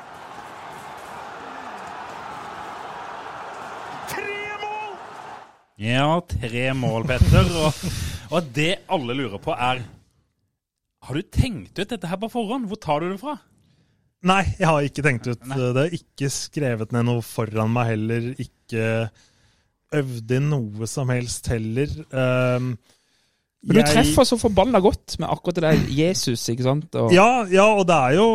Tre mål! Ja, tre mål, Petter. Og, og det alle lurer på, er Har du tenkt ut dette her på forhånd? Hvor tar du det fra? Nei, jeg har ikke tenkt ut det. er Ikke skrevet ned noe foran meg heller. Ikke øvd inn noe som helst heller. Um, Men du jeg- treffer så forbanna godt med akkurat det der Jesus, ikke sant? Og, Ja, ja, og det er jo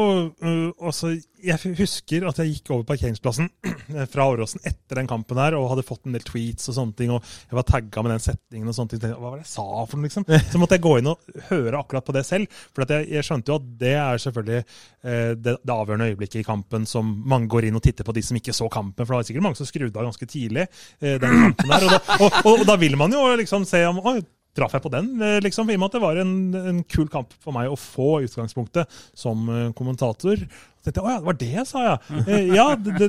uh, altså, Jeg husker at jeg gikk over parkeringsplassen (clears throat) fra Åråsen etter den kampen her og hadde fått en del tweets og sånne ting, og jeg var tagga med den setningen og sånne ting. Hva var det jeg sa for noe, liksom? (laughs) Så måtte jeg gå inn og høre akkurat på det selv. For at jeg, jeg skjønte jo at det er selvfølgelig uh, det, det avgjørende øyeblikket i kampen som mange går inn og titter på de som ikke så kampen. For det var sikkert mange som skrudde av ganske tidlig uh, den kampen der. Og da, og, og, og da vil man jo liksom se om Oi, traff jeg på den, eh, liksom, i og med at det var en, en kul kamp for meg å få utgangspunktet som eh, kommentator. Så tenkte jeg, å ja, det var det jeg sa, ja. Eh, Ja, det, det,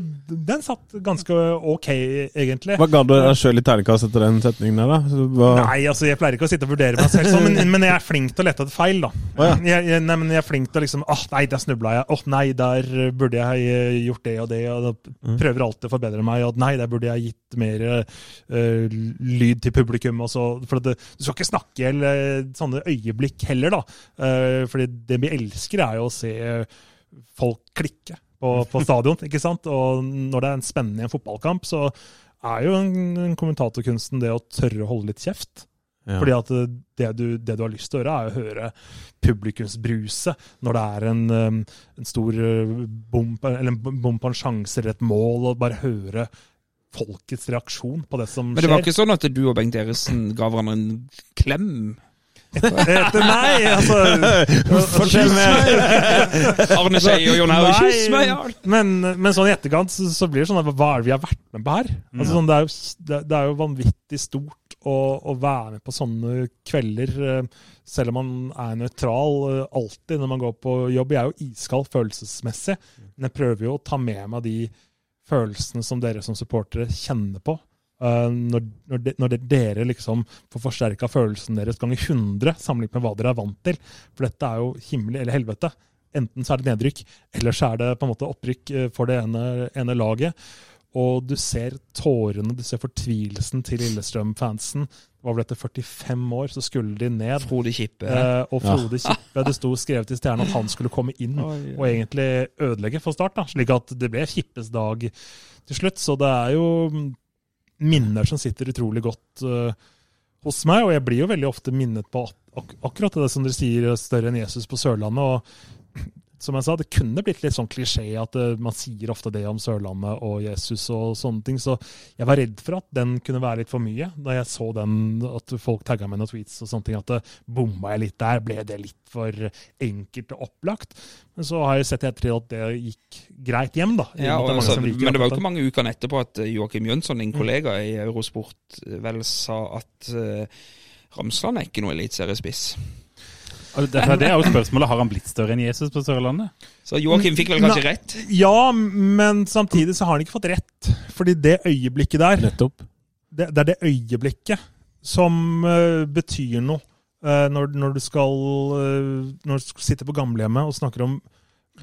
den satt ganske ok, egentlig. Hva ga du deg sjøl i terningkast etter den setningen der, da? Hva- Nei, altså jeg pleier ikke å sitte og vurdere meg selv sånn, men, (laughs) men jeg er flink til å lette etter feil, da. Oh, ja. jeg, jeg, nei, men jeg er flink til å liksom Åh, nei, der snubla jeg. Åh, nei, der burde jeg eh, gjort det og det. Og Mm. prøver alltid å forbedre meg. Og nei, der burde jeg gitt mer uh, lyd til publikum. Og så, for det, du skal ikke snakke i hjel eh, sånne øyeblikk heller, da. Uh, fordi det vi elsker, er jo å se folk klikke på, på stadion, ikke sant? Og når det er en spennende i en fotballkamp, så er jo en, en kommentatorkunsten det å tørre å holde litt kjeft. Ja. Fordi at det du, det du har lyst til å gjøre, er å høre publikumsbruset når det er en, um, en stor uh, bom, eller en bom på en sjanse eller et mål, og bare høre folkets reaksjon på det som skjer. Men det var skjer. ikke sånn at du og Bengt Eriksen ga hverandre en klem? Etter meg, altså Fortell meg! Arne Skei og Jon Haug, kyss meg! Men, men sånn i etterkant så, så blir det sånn at hva er det vi har vært med på her? Altså, sånn, det, er jo, det, det er jo vanvittig stort å, å være med på sånne kvelder, eh, selv om man er nøytral eh, alltid når man går på jobb. Jeg er jo iskald følelsesmessig, men jeg prøver jo å ta med meg de følelsene som dere som supportere kjenner på. Eh, når, når, de, når de, dere liksom får forsterka følelsen deres ganger 100 sammenlignet med hva dere er vant til. For dette er jo himmel eller helvete. Enten så er det nedrykk, eller så er det på en måte opprykk eh, for det ene, ene laget. Og du ser tårene, du ser fortvilelsen til Lillestrøm-fansen. Det var vel etter 45 år så skulle de ned. Frode Kippe. Eh, og Frode Kippe, det sto skrevet i stjernen at han skulle komme inn og egentlig ødelegge for Start. da, Slik at det ble Kippes dag til slutt. Så det er jo minner som sitter utrolig godt uh, hos meg. Og jeg blir jo veldig ofte minnet på ak akkurat det som dere sier, større enn Jesus på Sørlandet. og som jeg sa, Det kunne blitt litt sånn klisjé at eh, man sier ofte det om Sørlandet og Jesus og sånne ting. Så jeg var redd for at den kunne være litt for mye. Da jeg så den, at folk tagga med noen tweets og sånne ting, at det bomma jeg litt der. Ble det litt for enkelt og opplagt? Men så har jeg sett i ettertid at det gikk greit hjem, da. Ja, det altså, men det var jo ikke mange ukene etterpå at eh, Joakim Jønsson, Mm. din kollega i Eurosport, eh, vel sa at uh, Ramsland er ikke noe eliteseriespiss. Det, det er jo spørsmålet, Har han blitt større enn Jesus på Sørlandet? Så Joakim fikk vel kanskje rett? Ja, men samtidig så har han ikke fått rett. Fordi det øyeblikket der Nettopp. det, det er det øyeblikket som uh, betyr noe Uh, når, når, du skal, uh, når du sitter på gamlehjemmet og snakker om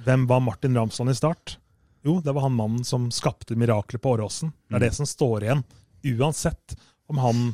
hvem var Martin Ramsland i start? Jo, det var han mannen som skapte miraklet på Åråsen. Det er det som står igjen. Uansett om han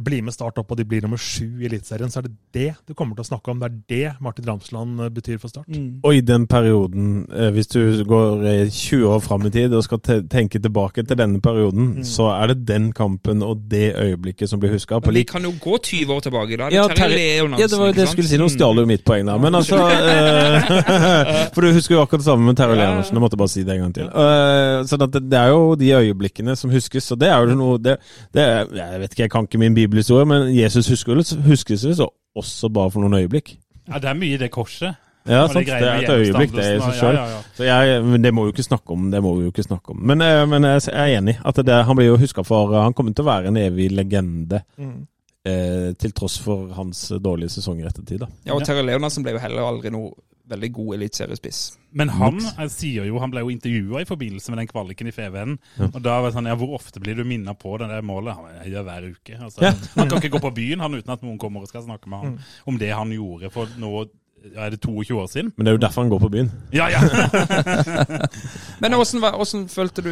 blir med Start opp og de blir nummer sju i Eliteserien, så er det det du kommer til å snakke om. Det er det Martin Ramsland eh, betyr for Start. Og i den perioden, eh, hvis du går eh, 20 år fram i tid og skal te tenke tilbake til denne perioden, så er det den kampen og det øyeblikket som blir huska. Vi kan jo gå 20 år tilbake. Da Ja, Terje Leonardsen. Ja, det var jo det jeg skulle si. Nå stjal du mitt poeng der. Men altså eh, (laughs) For du husker jo akkurat det samme med Terje Leonardsen. Jeg måtte bare si det en gang til. Eh, sånn at det, det er jo de øyeblikkene som huskes. Og det er jo noe det, det Jeg vet ikke, jeg kan ikke min bibelhistorie, men Jesus huskes så også bare for noen øyeblikk. Ja, det er mye i det korset. Ja, sant. Det er et øyeblikk, det i seg sjøl. Ja. Så jeg, det må vi jo ikke snakke om. det må vi jo ikke snakke om. Men, eh, men jeg er enig. at det, Han blir jo huska for Han kommer til å være en evig legende. Mm. Eh, til tross for hans dårlige sesong i ettertid. da. Ja, og Terje Leonardsen ble jo heller aldri noe veldig god eliteseriespiss. Men han jeg sier jo, han ble jo intervjua i forbindelse med den kvaliken i FVN. Og da var det sånn, ja, Hvor ofte blir du minnet på det der målet? Han gjør hver uke. Altså, Ja. Han kan ikke gå på byen han uten at noen kommer og skal snakke med Mm. han om det han gjorde for nå ja, er det 22 år siden. Men det er jo derfor han går på byen. Ja, ja! (laughs) Men åssen var- følte du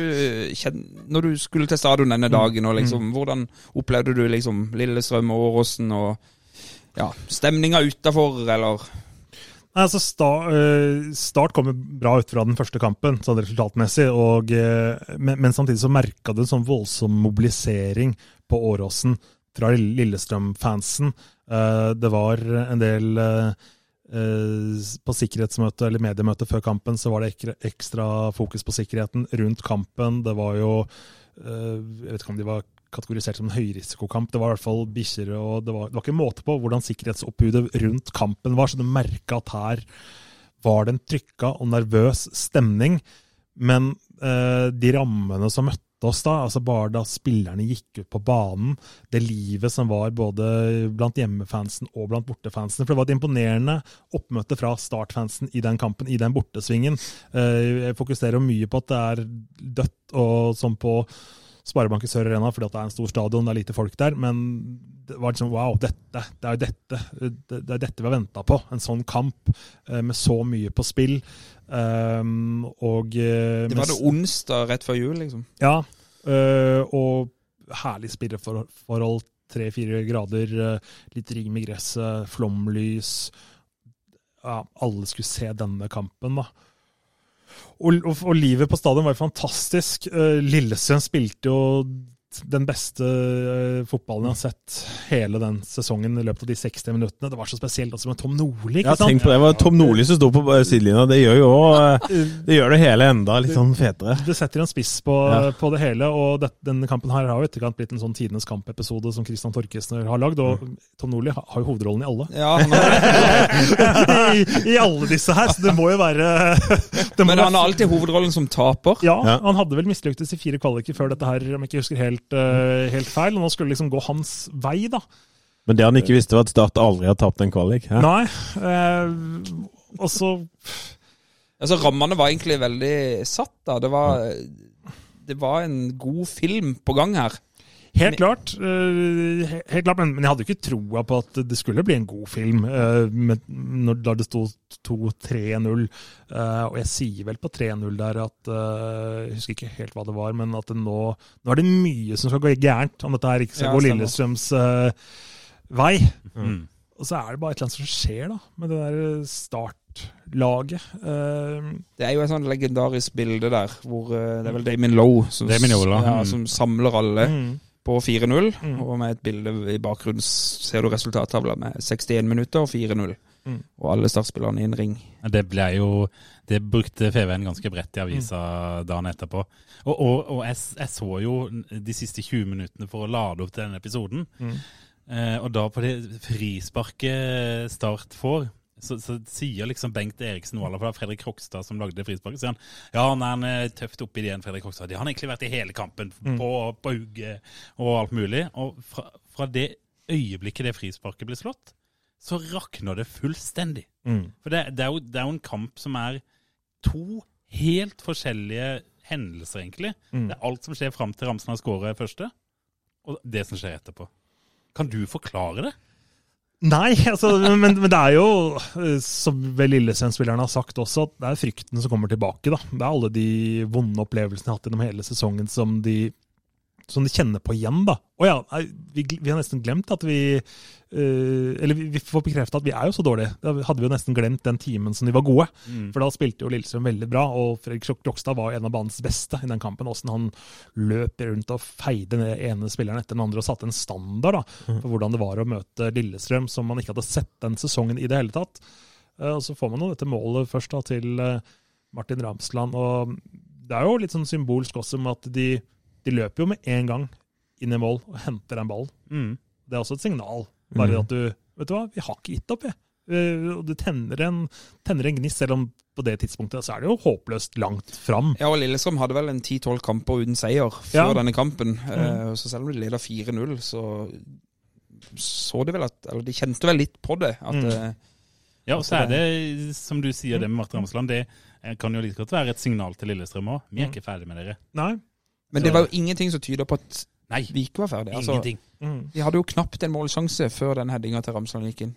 når du skulle til stadion denne dagen? og liksom, Hvordan opplevde du liksom Lillestrøm og Åråsen og ja, stemninga utafor, eller Nei, altså eh, Start kom jo bra ut fra den første kampen, sånn resultatmessig. Og, eh, men, samtidig så merka du en sånn voldsom mobilisering på Åråsen fra Lillestrøm-fansen. Eh, det var en del På sikkerhetsmøte eller mediemøte før kampen så var det ekstra fokus på sikkerheten rundt kampen. Det var jo Jeg vet ikke om de var kategorisert som en høyrisikokamp. Det var i hvert fall bikkjer, og det var, det var ikke måte på hvordan sikkerhetsoppbudet rundt kampen var, så du merka at her var det en trykka og nervøs stemning. Men eh, de rammene som møtte oss da, altså bare da spillerne gikk ut på banen, det livet som var både blant hjemmefansen og blant bortefansen For det var et imponerende oppmøte fra startfansen i den kampen, i den bortesvingen. Eh, jeg fokuserer mye på at det er dødt og som på Sparebanken Sør Arena fordi det er en stor stadion, det er lite folk der. Men det var liksom wow, dette, det er jo dette det, det er dette vi har venta på. En sånn kamp eh, med så mye på spill. Um, og eh, Det var det onsdag rett før jul, liksom. ja, Uh, og herlig spilleforhold. Tre-fire grader, litt ring med gresset, flomlys. Ja, alle skulle se denne kampen, da. Og, og, og livet på stadion var jo fantastisk. Lillesøen Lillestrøm spilte jo den beste øh, fotballen jeg har sett hele den sesongen i løpet av de 60 minuttene. Det var så spesielt også med Tom Nordli. Ja, tenk på det. Det var Tom Nordli som sto på eh, sidelinja. Det gjør jo også, eh, (laughs) Det gjør det hele enda litt sånn fetere. Det setter en spiss på, Ja. på det hele, og det, denne kampen her har jo etterkant blitt en sånn tidenes kampepisode som Christian Torkesner har lagd, og Tom Nordli har jo hovedrollen i alle. Ja, (laughs) I, I alle disse her, så det må jo være må Men han har alltid hovedrollen som taper. ja, Ja. han hadde vel mislyktes i fire kvaliker før dette her, om jeg ikke husker helt, eh, helt feil, og nå skulle det liksom gå hans vei, da. Men det han ikke visste, var at Start aldri har tapt en kvalik. Hæ? Nei, eh, og så Altså, Rammene var egentlig veldig satt, da. Det var, det var en god film på gang her. Helt klart. eh, helt klart men, men jeg hadde jo ikke troa på at det skulle bli en god film eh, med, når, da det sto 2-3-0. Eh, og jeg sier vel på 3-0 der at Jeg husker ikke helt hva det var, men at det nå, nå er det mye som skal gå gærent om dette her ikke skal Ja, gå. Lillestrøms uh, vei. Mm. Og så er det bare et eller annet som skjer da, med det der startlaget. Uh, Det er jo et sånn legendarisk bilde der, hvor uh, det er vel Damien Lowe som, Damien Ola. ja, mm. som samler alle mm, på 4-0. Mm. Og med et bilde i bakgrunnen ser du resultattavla med 61 minutter og 4-0. Mm. Og alle startspillerne i en ring. Det ble jo Det brukte FVN ganske bredt i avisa dagen etterpå. Og, og, og jeg, jeg så jo de siste 20 minuttene for å lade opp til denne episoden. Mm. Eh, og da på det frisparket Start får, så, så sier liksom Bengt Eriksen nå, eller er Fredrik Krokstad som lagde frisparket, sier han ja, nei, han er tøft oppi det igjen, Fredrik Krokstad. Det har han egentlig vært i hele kampen, på, på hugget og alt mulig. Og fra, fra det øyeblikket det frisparket ble slått, så rakner det fullstendig. mm. For det, det, er jo, det er jo en kamp som er to helt forskjellige hendelser, egentlig. Mm. Det er alt som skjer fram til Ramsen har skåret første, og det som skjer etterpå. Kan du forklare det? Nei, (laughs) altså, men, men det er jo, eh, som vel Lillesand-spillerne har sagt også, at det er frykten som kommer tilbake. da. Det er alle de vonde opplevelsene de har hatt gjennom hele sesongen som de, som de kjenner på igjen. da. Å ja, vi, vi har nesten glemt at vi uh, Eller vi, vi får bekrefta at vi er jo så dårlige. Da hadde vi jo nesten glemt den timen som de var gode. For da spilte jo Lillestrøm veldig bra, og Fredrik Krokstad var en av banens beste i den kampen. Åssen han løp rundt og feide den ene spilleren etter den andre og satte en standard da, for hvordan det var å møte Lillestrøm, som man ikke hadde sett den sesongen i det hele tatt. Uh, Og så får man jo dette målet først da, til uh, Martin Ramsland. og Det er jo litt sånn symbolsk også med at de, de løper jo med en gang inn i mål og henter den ballen. Mm. Det er også et signal. Bare at du Vet du hva, vi har ikke gitt opp, jeg. Eh, Og du tenner en, tenner en gnist, selv om på det tidspunktet så er det jo håpløst langt fram. Ja, og Lillestrøm hadde vel en 10-12 kamper uten seier før Ja. denne kampen. Mm. så selv om de leder 4-0, så så de vel at Eller de kjente vel litt på det. At Mm. eh, Ja, og så er det, som du sier, det med Martin Ramsland, det eh, kan jo like godt være et signal til Lillestrøm òg. Vi er ikke ferdig med dere. Nei. Men det var jo ingenting som tyder på at Nei, vi ikke var ferdige. Altså, ingenting. Mm. de hadde jo knapt en målsjanse før den headinga til Ramsland gikk inn.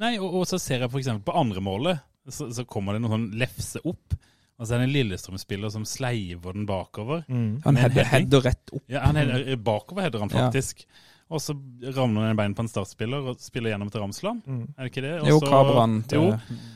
Nei, og, og så ser jeg f.eks. på andre målet, så, så kommer det noen sånn lefse opp. Og så er det en Lillestrøm-spiller som sleiver den bakover. Mm. Han header, rett opp. Ja, han header, Bakover header han Ja. Og så ramler han i bein på en startspiller og spiller gjennom til Ramsland. Mm. Er det ikke det? Også, Jo, så- Kabran Jo,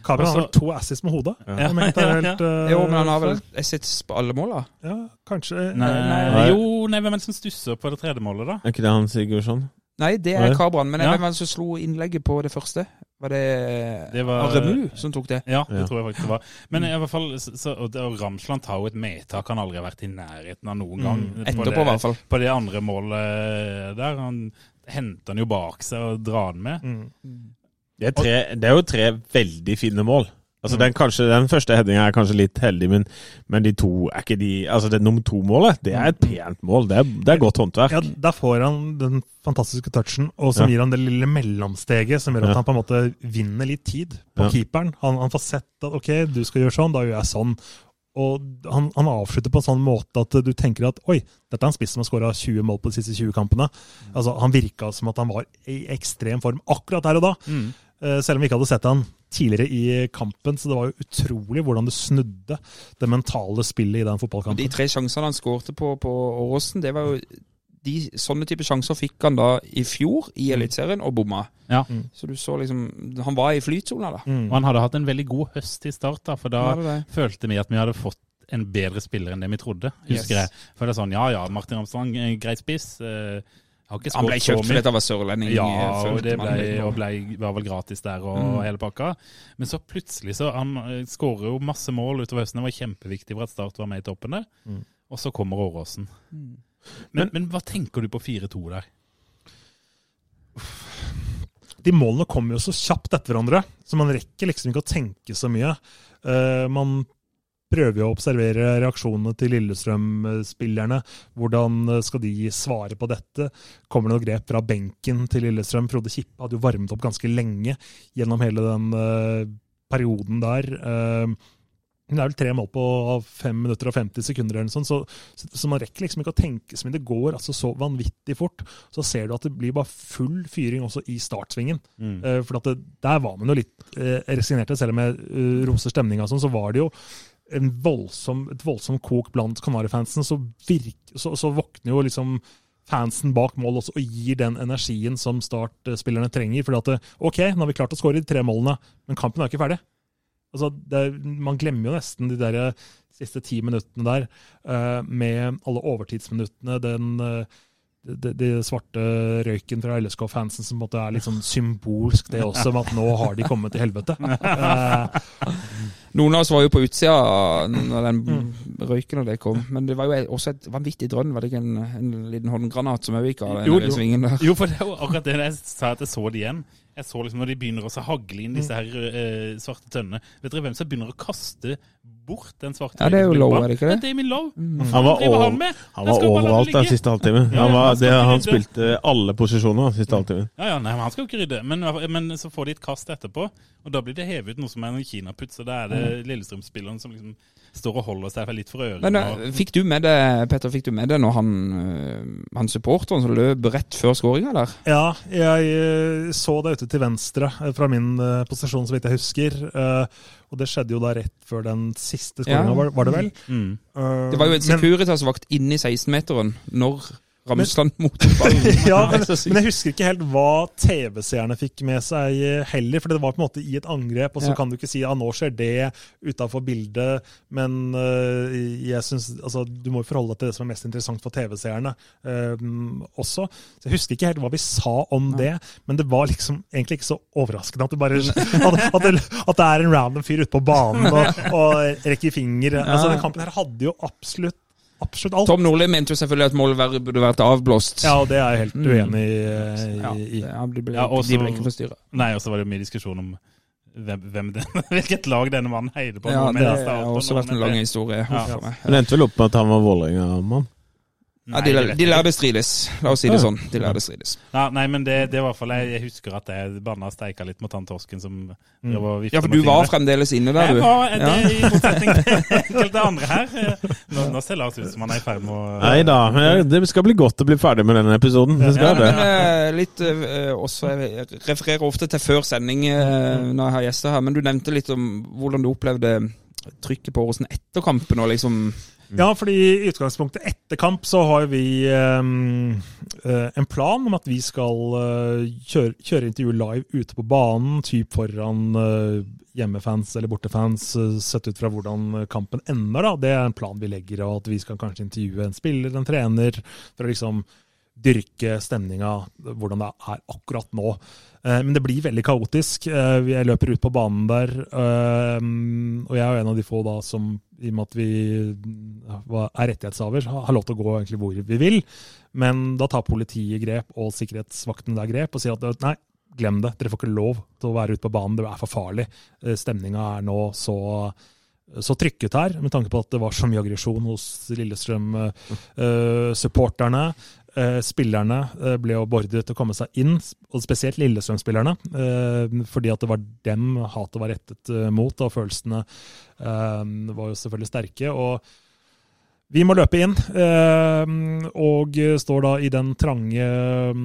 Kabran har vel to assis med hodet. Ja. jeg tar helt, (laughs) eh, Jo, men han har vel assis på alle måla. Ja, kanskje Nei, nei, jo, nei, hvem er det som stusser på det tredje målet, da? Er ikke det han Sigurdsson? Nei, det er Kabran. Men Ja. hvem var det som slo innlegget på det første? Var det, Det var- Aremu som tok det? Ja, det Ja. tror jeg faktisk det var. Men i hvert fall, så, så, og, Ramsland tar jo et medtak han aldri har vært i nærheten av noen gang. Mm. På Etterpå, det- i hvert fall. På det andre målet der. Han henter han jo bak seg og drar han med. Mm. Det er, tre, det er jo tre veldig fine mål. Altså den, kanskje, den første headinga er kanskje litt heldig, men, men de to er ikke de Altså det nummer to-målet, det er et pent mål. Det er, det er godt håndverk. Ja, Der får han den fantastiske touchen, og som Ja. gir han det lille mellomsteget som gjør at Ja. han på en måte vinner litt tid på Ja. keeperen. Han, han får sett at ok, du skal gjøre sånn, da gjør jeg sånn. Og han, han avslutter på en sånn måte at du tenker at oi, dette er en spiss som har skåra 20 mål på de siste 20 kampene. Altså, Han virka som at han var i ekstrem form akkurat der og da. mm. Selv om vi ikke hadde sett han tidligere i kampen. Så det var jo utrolig hvordan det snudde det mentale spillet i den fotballkampen. De tre sjansene han skårte på, på Åråsen, det var jo de, Sånne type sjanser fikk han da i fjor i Eliteserien, og bomma. Ja. Mm. Så du så liksom Han var i flytsona, da. Mm. Og han hadde hatt en veldig god høst i start, da, for da det det? følte vi at vi hadde fått en bedre spiller enn det vi trodde. husker Yes. jeg. For det er sånn, ja ja, Martin Ramstrand, greit spiss. eh, Han ble kjøpt fordi han var sørlending. Ja, eh, og det ble, og ble, var vel gratis der og Mm. hele pakka. Men så plutselig så Han eh, skårer jo masse mål utover høsten. Det var kjempeviktig for at Start var med i toppen der. Mm. Og så kommer Åråsen. Mm. Men, men hva tenker du på 4-2 der? de målene kommer jo så kjapt etter hverandre, så man rekker liksom ikke å tenke så mye. Uh, man prøver jo å observere reaksjonene til Lillestrøm-spillerne. Hvordan eh, skal de svare på dette? Kommer det noe grep fra benken til Lillestrøm? Frode Kippe hadde jo varmet opp ganske lenge gjennom hele den eh, perioden der. Eh, det er vel tre mål på 5 minutter og 50 sekunder, eller sånt, så, så, man rekker liksom ikke å tenke så mye. Det går altså så vanvittig fort. Så ser du at det blir bare full fyring også i startsvingen. Mm. For det, der var man jo litt eh, resignerte, selv om jeg uh, roser stemninga sånn, så var det jo voldsom, et voldsomt kok blant Kanarifansen. Så, så, så våkner jo liksom fansen bak mål også og gir den energien som startspillerne trenger. For at OK, nå har vi klart å skåre de tre målene, men kampen er ikke ferdig. Altså, er- man glemmer jo nesten de der siste ti minuttene der, uh, med alle overtidsminuttene, den eh, det, det svarte røyken fra LSK-fansen som måtte er litt sånn symbolsk, det også, med at nå har de kommet til helvete. Eh, Noen av oss var jo på utsida når den røyken og det kom, men det var jo også et vanvittig drønn. Var det ikke en, en liten håndgranat som òg gikk av den jo, jo. svingen der? Jo, for det er jo akkurat det jeg sa at jeg så det igjen. Jeg så liksom når de begynner å hagle inn disse her uh, svarte tønnene. Vet dere hvem som begynner å kaste bort den svarte Ja, det er jo Lowe, er det ikke det? Det er Damien Lowe. Han var, over, han han var overalt den siste halvtimen. Han, ja, var, han det, han spilte alle posisjoner den siste halvtimen. Ja, ja, nei, men Han skal jo ikke rydde, men, men så får de et kast etterpå, og da blir det hevet ut noe som er en kinaputt. Så da er det Lillestrøm-spilleren som liksom står og holder seg litt for ørene. Men og- eh, fikk du med det, Petter, fikk du med det når han, eh, han supporteren som løp rett før skåringa der? Ja, jeg eh, så det ute til venstre fra min posisjon, så vidt jeg husker. Og det skjedde jo da rett før den siste skåringa, Ja. var, det vel? Mm. Uh, Det var jo en Securitas-vakt inni 16-meteren når Ramsland mot ballen. (laughs) ja, men, men jeg husker ikke helt hva TV-seerne fikk med seg heller. For det var på en måte i et angrep, og så Ja. kan du ikke si ja, nå skjer det utafor bildet. Men uh, jeg synes, altså, du må jo forholde deg til det som er mest interessant for TV-seerne eh, også. Så jeg husker ikke helt hva vi sa om det, men det var liksom egentlig ikke så overraskende at, det bare, (laughs) at, at, det, at det er en random fyr ute på banen og, og rekker finger. Altså, den kampen her hadde jo absolutt, absolutt alt. Tom Nordli mente jo selvfølgelig at målet burde vært avblåst. Ja, og det er jeg helt Mm. uenig i. Ja, i. ja, de ble, Ja, de ble ikke forstyrra. Nei, og så var det jo mye diskusjon om hvem, hvem den, (laughs) hvilket lag denne mannen heide på. Ja, det har også vært en lang historie. Ja. Det endte vel opp med at han var Vålerenga-mann. Ja, Nei, de, de lærde strides. La oss si det sånn. De lærde strides. Ja, nei, men det, det var i hvert fall jeg, jeg husker at jeg banna og steika litt mot han torsken som mm. Ja, for du var fremdeles inne der, Jeg var det, Ja. i motsetning til (laughs) enkelte andre her. Nå, nå ser Lars ut som han er i ferd med å Nei da, det skal bli godt å bli ferdig med denne episoden. Det Ja, skal det. men eh, litt eh, også, Jeg refererer ofte til før sending eh, når jeg har gjester her, men du nevnte litt om hvordan du opplevde trykket på Åråsen etter kampen. og liksom Ja, fordi i utgangspunktet etter kamp så har vi um, en plan om at vi skal eh, kjøre, kjøre intervju live ute på banen, typ foran uh, hjemmefans eller bortefans, sett ut fra hvordan kampen ender. da. Det er en plan vi legger, og at vi skal kanskje intervjue en spiller, en trener, for å liksom dyrke stemninga, hvordan det er akkurat nå. Eh, Men det blir veldig kaotisk. Eh, Jeg løper ut på banen der, eh, og jeg er en av de få da som, i og med at vi er rettighetshaver, har lov til å gå egentlig hvor vi vil. Men da tar politiet grep, og sikkerhetsvaktene der grep, og sier at nei, glem det, dere får ikke lov til å være ute på banen, det er for farlig. Stemninga er nå så så trykket her, med tanke på at det var så mye aggresjon hos Lillestrøm-supporterne. Eh, spillerne eh, ble jo beordret til å komme seg inn, og spesielt Lillestrøm-spillerne. eh, fordi at det var dem hatet var rettet eh, mot, og følelsene eh, var jo selvfølgelig sterke. og vi må løpe inn, eh, og står da i den trange eh,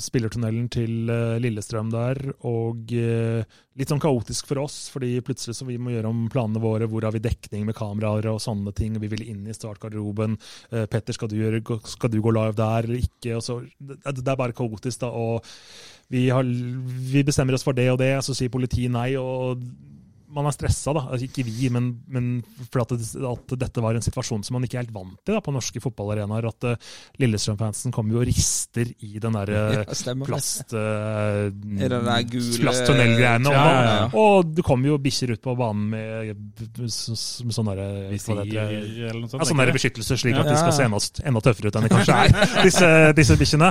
spillertunnelen til eh, Lillestrøm der, og eh, litt sånn kaotisk for oss, fordi plutselig så vi må gjøre om planene våre, hvor har vi dekning med kameraer og sånne ting, vi vil inn i startgarderoben, eh, Petter, skal du, gjøre, skal du gå live der eller ikke, så, det er bare kaotisk da, og vi, har, vi bestemmer oss for det og det, så sier politiet nei, og man er stressa, da. Altså, ikke vi, men, men for at, det, at dette var en situasjon som man ikke er helt vant til da, på norske fotballarenaer. At uh, Lillestrøm-fansen kommer jo og rister i den derre (laughs) Ja, plast... Uh, plasttunnelgreiene. Ja, ja, ja. Og, og det kommer jo bikkjer ut på banen med, med, sånne sånn Visir eller noe sånt. ja, sånne der beskyttelse, slik Ja. at de skal se enda, enda tøffere ut enn de kanskje er, (laughs) disse, disse bikkjene.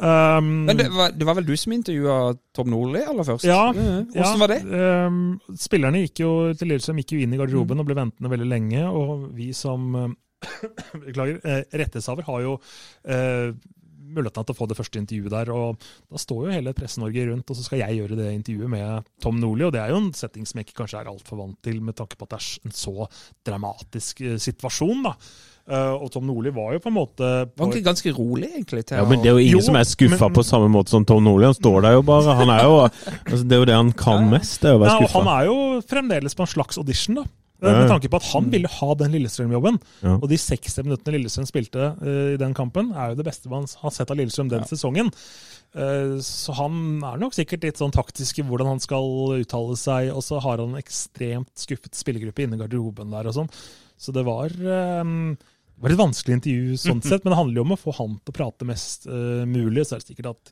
Um, Men det var, det var vel du som intervjua Tom Nordli aller først? Ja, Hvordan var det? ehm, spillerne gikk jo til Lillestrøm gikk jo inn i garderoben og ble ventende veldig lenge. Og vi som ehm, (clears throat) beklager, eh, rettighetshaver har jo eh, muligheten til å få det første intervjuet der. og Da står jo hele Presse-Norge rundt, og så skal jeg gjøre det intervjuet med Tom Nordli. og Det er jo en setting som jeg ikke kanskje er altfor vant til, med tanke på at det er en så dramatisk eh, situasjon. da. Eh, og Tom Nordli var jo på en måte Han var ikke ganske rolig, egentlig. Til Ja, men det er jo ingen Jo, som er skuffa men- på samme måte som Tom Nordli. Han står der jo bare. Han er jo, (laughs) altså, det er jo det han kan mest, det er å Ja, være og han er jo fremdeles på en slags audition, da. Ja, ja. Med tanke på at han ville ha den Lillestrøm-jobben. Ja. Og de 60 minuttene Lillestrøm spilte uh, i den kampen, er jo det beste man har sett av Lillestrøm den sesongen. Uh, så han er nok sikkert litt sånn taktisk i hvordan han skal uttale seg, og så har han en ekstremt skuffet spillergruppe inne i garderoben der og sånn. Så det var eh, det var et vanskelig intervju sånn (laughs) sett, men det handler jo om å få han til å prate mest uh, mulig. Så er det sikkert at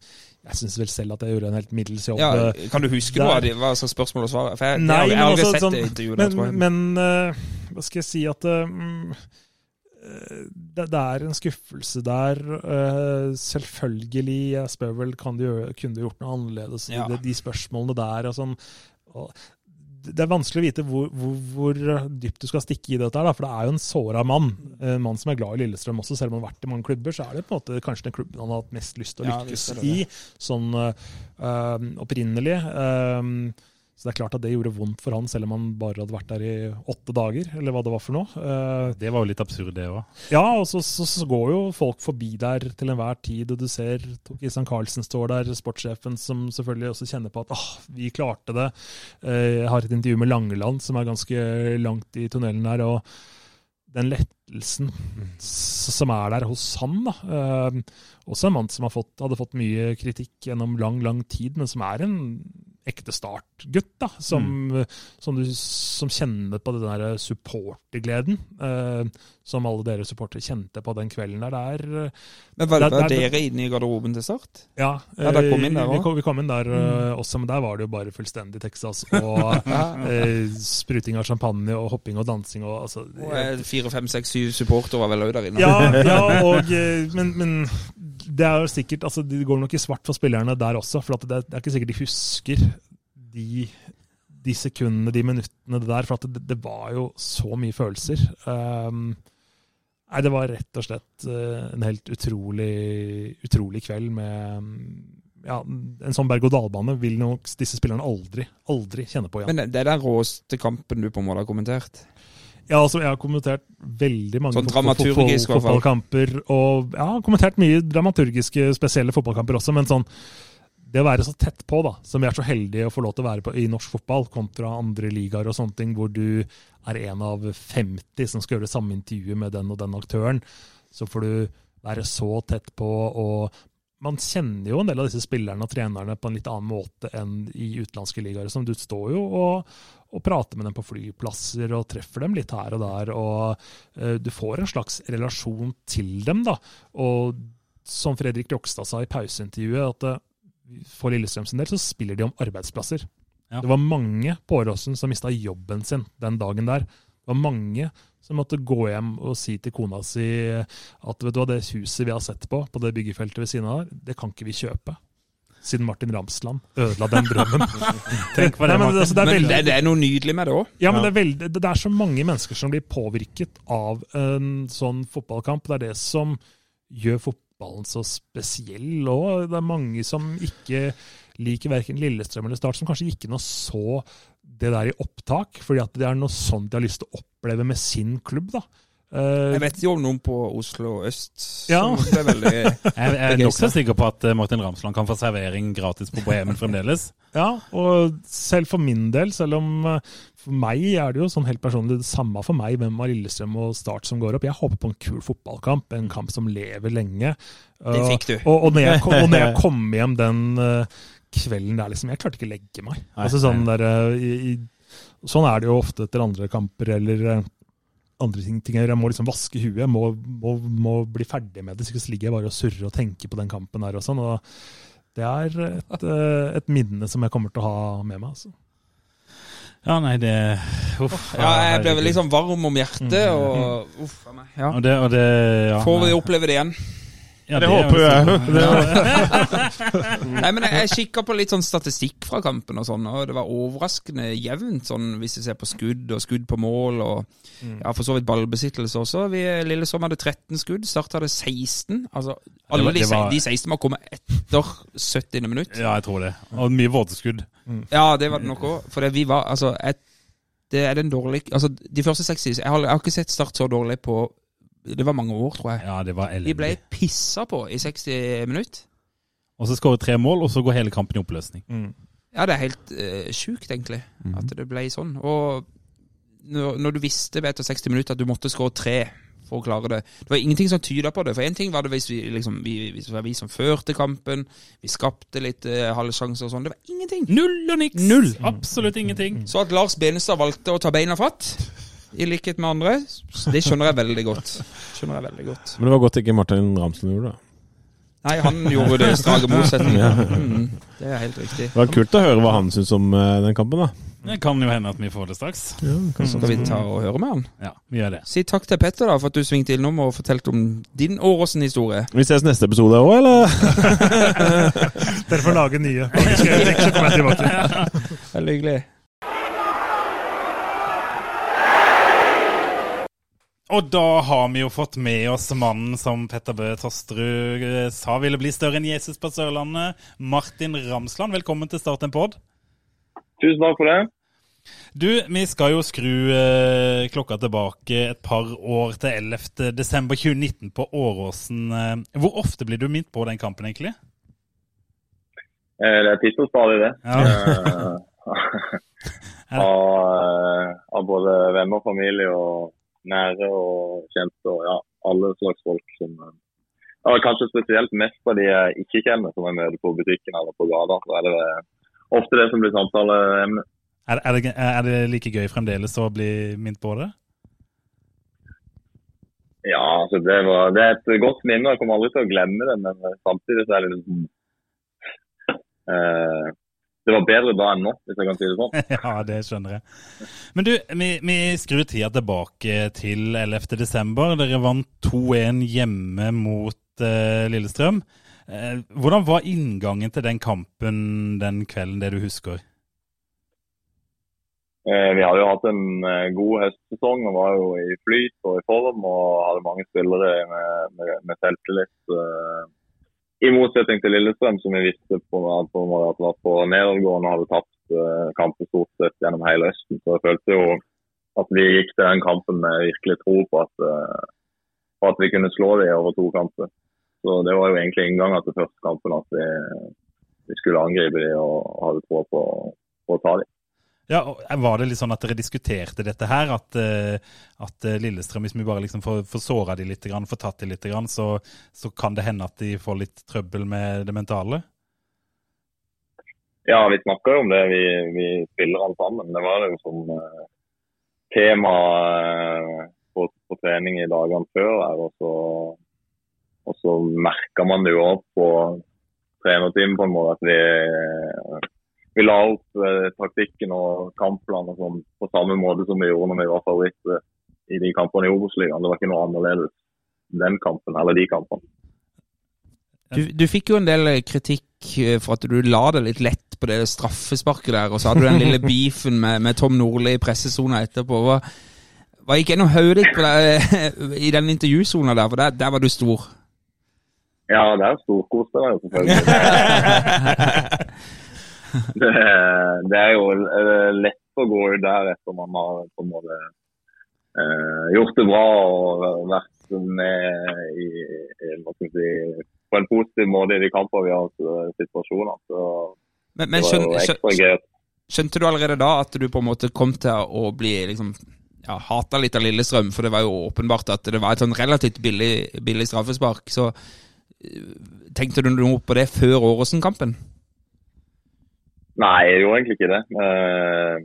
jeg syns vel selv at jeg gjorde en helt middels jobb. ja, eh, Kan du huske Der. noe av slags spørsmål og svar? For jeg, Nei, jeg, har aldri altså, sett sånn- det intervjuet. Men, tror jeg. men uh, hva skal jeg si at eh, det, det er en skuffelse der. Uh, selvfølgelig, jeg spør vel kan du gjøre, kunne du gjort noe annerledes. Ja. De, de spørsmålene der og sånn. Og det er vanskelig å vite hvor, hvor, hvor dypt du skal stikke i dette. her, For det er jo en såra mann. En mann som er glad i Lillestrøm også. Selv om han har vært i mange klubber, så er det på en måte kanskje den klubben han har hatt mest lyst til å lykkes er i, sånn øh, opprinnelig. Um, så det er klart at det gjorde vondt for han, selv om han bare hadde vært der i åtte dager, eller hva det var for noe. Uh, Det var jo litt absurd, det òg. ja, og så, så, så går jo folk forbi der til enhver tid, og du ser Isan Carlsen står der, sportssjefen, som selvfølgelig også kjenner på at åh, vi klarte det. Eh, Jeg har et intervju med Langeland, som er ganske langt i tunnelen her, og den lettelsen som er der hos han, da. eh, Også en mann som har fått, hadde fått mye kritikk gjennom lang, lang tid, men som er en ekte startgutt, da. Som, som, du, som kjenner på den der supportergleden. eh, som alle dere supportere kjente på den kvelden der. Det er eh, Men var, Det- var der, dere inne i garderoben til start? ja, Ja, der kom inn der eh, vi, også? kom, vi kom inn der mm. også, men der var det jo bare fullstendig Texas. Og (laughs) eh, spruting av champagne og hopping og dansing og altså Og eh, fire, fem, seks, syv supportere var vel òg der inne? ja, (laughs) ja og, eh, men, men det er jo sikkert altså Det går nok i svart for spillerne der også, for det, er ikke sikkert de husker de, de sekundene, de minuttene det der. For det, det var jo så mye følelser. Um, nei, det var rett og slett eh, en helt utrolig, utrolig kveld med ja, En sånn berg-og-dal-bane vil nok disse spillerne aldri, aldri kjenne på igjen. Men det er den råeste kampen du på en måte har kommentert? Ja, altså, jeg har kommentert veldig mange Sånn dramaturgisk, fotballkamper. Og jeg har kommentert mye dramaturgiske, spesielle fotballkamper også, men sånn det å være så tett på, da, som vi er så heldige å få lov til å være på i norsk fotball, kontra andre ligaer og sånne ting, hvor du er en av 50 som skal gjøre det samme intervjuet med den og den aktøren, så får du være så tett på. og man kjenner jo en del av disse spillerne og trenerne på en litt annen måte enn i utenlandske ligaer. Som du står jo og, og prater med dem på flyplasser og treffer dem litt her og der. og eh, Du får en slags relasjon til dem. da, og Som Fredrik Rokstad sa i pauseintervjuet, at eh, for Lillestrøm sin del så spiller de om arbeidsplasser. Ja. Det var mange på Åråsen som mista jobben sin den dagen der. Det var mange som måtte gå hjem og si til kona si at vet du hva, det huset vi har sett på, på det byggefeltet ved siden av der, det kan ikke vi kjøpe. Siden Martin Ramsland ødela den drømmen. (laughs) Tenk på det, Nei, men, altså, det er veldig, men det er noe nydelig med det òg. ja, men det, er veldig, det er så mange mennesker som blir påvirket av en sånn fotballkamp. Det er det som gjør fotballen så spesiell. Og det er mange som ikke liker verken Lillestrøm eller Start, som kanskje ikke noe så det der i opptak, fordi at det er noe sånt de har lyst til å oppleve med sin klubb. da. Eh, Jeg vet jo om noen på Oslo øst Ja. som ble veldig (laughs) Jeg jeg er nokså sikker på at eh, Martin Ramsland kan få servering gratis på Bohemen fremdeles. (laughs) Ja, og selv for min del, selv om eh, for meg er det jo sånn helt personlig det samme for meg hvem av Lillestrøm og Start som går opp. Jeg håper på en kul fotballkamp, en kamp som lever lenge. Det fikk du. Og, og, når, jeg, kommer og når jeg (laughs) kom hjem den kvelden der, liksom Jeg klarte ikke å legge meg. Nei, altså sånn, der, i, i, sånn er det jo ofte etter andre kamper eller andre ting. ting jeg må liksom vaske huet, jeg må, må, må bli ferdig med det. Så ikke ligger jeg bare og surrer og tenker på den kampen her og sånn. og det er et, eh, et minne som jeg kommer til å ha med meg. Altså. Ja, nei, det Uff. Ja, jeg ble vel liksom varm om hjertet, og uff. Ja. Og det, og det ja, Får vi oppleve det igjen? Ja, Det det håper jeg. sånn- (laughs) Nei, men jeg, jeg kikka på litt sånn statistikk fra kampen, og sånn, og det var overraskende jevnt, sånn hvis vi ser på skudd og skudd på mål, og ja, for så vidt ballbesittelse også. Vi, Lillesand hadde 13 skudd, Start hadde 16. Altså, alle var- de, det var- de 16 må komme etter 70. minutt. Ja, jeg tror det. Og mye vådeskudd. Ja, det var det nok òg. For det, vi var altså et, Det er den dårlige Altså, de første 60 jeg har, jeg har ikke sett Start så dårlig på Det var mange år, tror jeg. Ja, det var De ble elendig. pissa på i 60 minutter. Og så skårer tre mål, og så går hele kampen i oppløsning. Ja, det er helt uh, sjukt, egentlig, at det ble sånn. Og når, når du visste ved etter 60 minutter at du måtte skåre tre for å klare det Det var ingenting som tyda på det. For én ting var det hvis, vi, liksom, vi, hvis det var vi som førte kampen, vi skapte litt uh, halvsjanser og sånn. Det var ingenting. Null og niks! Null. Absolutt ingenting. Så at Lars Benestad valgte å ta beina fatt, i likhet med andre, det skjønner jeg veldig godt. Skjønner jeg veldig godt. Men det var godt ikke Martin Ramsen gjorde det. Nei, han gjorde det strake motsetning. Ja. Mm, det er helt riktig. Det var kult å høre hva han syns om eh, den kampen, da. Det kan jo hende at vi får det straks. Skal vi ta og høre med han? Ja, vi gjør det. Si takk til Petter da, for at du svingte innom og fortalte om din Åråsen-historie. Vi ses neste episode òg, eller? (laughs) Dere får lage nye. Veldig hyggelig. Og da har vi jo fått med oss mannen som Petter Bø Tosterud eh, sa ville bli større enn Jesus på Sørlandet. Martin Ramsland, velkommen til Start en pod. Tusen takk for det. Du, vi skal jo skru eh, klokka tilbake et par år til 11. desember 2019 på Åråsen. Eh, Hvor ofte blir du minnet på den kampen, egentlig? Det er titt og stadig, det. Ja. (laughs) Av, av både venner, familie og nære og kjente og ja, alle slags folk som eh, ja, Kanskje spesielt mest av de jeg ikke kjenner, som jeg møter på butikken eller på gata. Så er det ofte det som blir samtaleemne. Er, er, det, er det like gøy fremdeles å bli minnet på det? Ja, altså det, var, det er et godt minne. Jeg kommer aldri til å glemme det, men eh, samtidig så er det liksom eh, Det var bedre da enn nå, hvis jeg kan si det sånn. (laughs) ja, det skjønner jeg. Men du, vi, vi skrur tida tilbake til 11. desember. Dere vant 2-1 hjemme mot uh, Lillestrøm. Uh, hvordan var inngangen til den kampen den kvelden, det du husker? Eh, vi hadde jo hatt en god høstsesong og var jo i flyt og i form og hadde mange spillere med, med, med selvtillit. Eh, I motsetning til Lillestrøm, som vi visste på, på at var på nedadgående og hadde tapt uh, kamper stort sett gjennom hele høsten. Så jeg følte jo at vi gikk til den kampen med virkelig tro på at, uh, at vi kunne slå dem over to kamper. Så det var jo egentlig inngangen til første kampen at vi, vi skulle angripe dem og hadde tro på, på å ta dem. Ja, og Var det litt sånn at dere diskuterte dette her? At, eh, at eh, Lillestrøm, hvis vi bare liksom får, får såra de litt, får tatt de litt, så, så kan det hende at de får litt trøbbel med det mentale? Ja, vi snakka jo om det, vi, vi spiller alle sammen. Det var jo som eh, tema eh, på, på trening i dagene før her. Og så, og så merka man det jo òg på trenerteamet på en måte at vi, eh, vi la opp eh, taktikken og kampplanen sånn på samme måte som vi gjorde når vi var favoritter i de kampene i Obos-ligaen. Det var ikke noe annerledes den kampen eller de kampene. Du, du fikk jo en del kritikk eh, for at du la det litt lett på det straffesparket der, og så hadde du den lille (laughs) beefen med, med Tom Nordli i pressesona etterpå. Hva, hva gikk gjennom hodet ditt deg (laughs) i den intervjusona der, for der, der var du stor? Ja, det er jeg meg jo selvfølgelig. (laughs) det, det er jo lett å gå der etter man har på en måte eh, gjort det bra og vært med i, i si, på en positiv måte i de kamper vi har hatt eh, situasjoner. Så Men, men skjøn, skjøn, skjønte du allerede da at du på en måte kom til å bli liksom ja, hata litt av Lillestrøm, for det var jo åpenbart at det var et sånn relativt billig, billig straffespark. Så eh, tenkte du noe på det før Åråsen-kampen? Nei, jeg gjorde egentlig ikke det. Eh,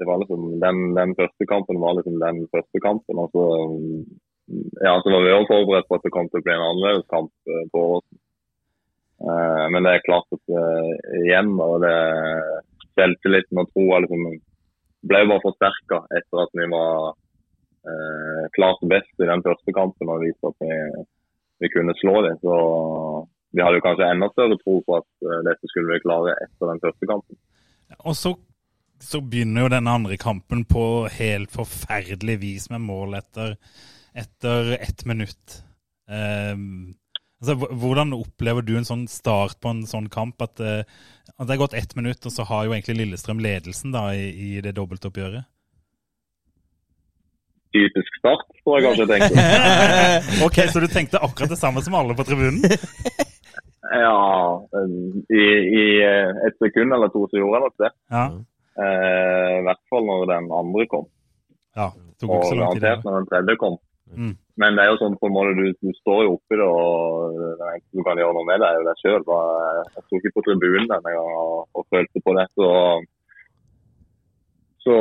Det var liksom, den, den første kampen var liksom den første kampen. og så mm, ja, så var vi også forberedt på at det kom til å bli en annerledes kamp eh, på Åråsen. Eh, Men det er klart at igjen og det selvtilliten og troa liksom, ble bare forsterka etter at vi var eh, klart best i den første kampen og viste at vi, vi kunne slå dem. Så vi hadde jo kanskje enda større tro på at eh, dette skulle vi klare etter den første kampen. Og så, så begynner jo den andre kampen på helt forferdelig vis med mål etter, etter ett minutt. Ehm, altså, hvordan opplever du en sånn start på en sånn kamp? At, eh, at det er gått ett minutt, og så har jo egentlig Lillestrøm ledelsen da i, i det dobbeltoppgjøret? Typisk start, tror jeg kanskje jeg tenkte. (laughs) ok, så du tenkte akkurat det samme som alle på tribunen? (laughs) Ja, i, i eh, et sekund eller to så gjorde jeg nok det. Ja. Eh, I hvert fall når den andre kom, ja det tok og ikke så lang tid. garantert når den tredje kom. Mm. Men det er jo sånn på en måte, du, du står jo oppi det, og det eneste du kan gjøre noe med det, er jo deg sjøl. Jeg sto ikke på tribunen denne gangen og, og følte på det. Så, så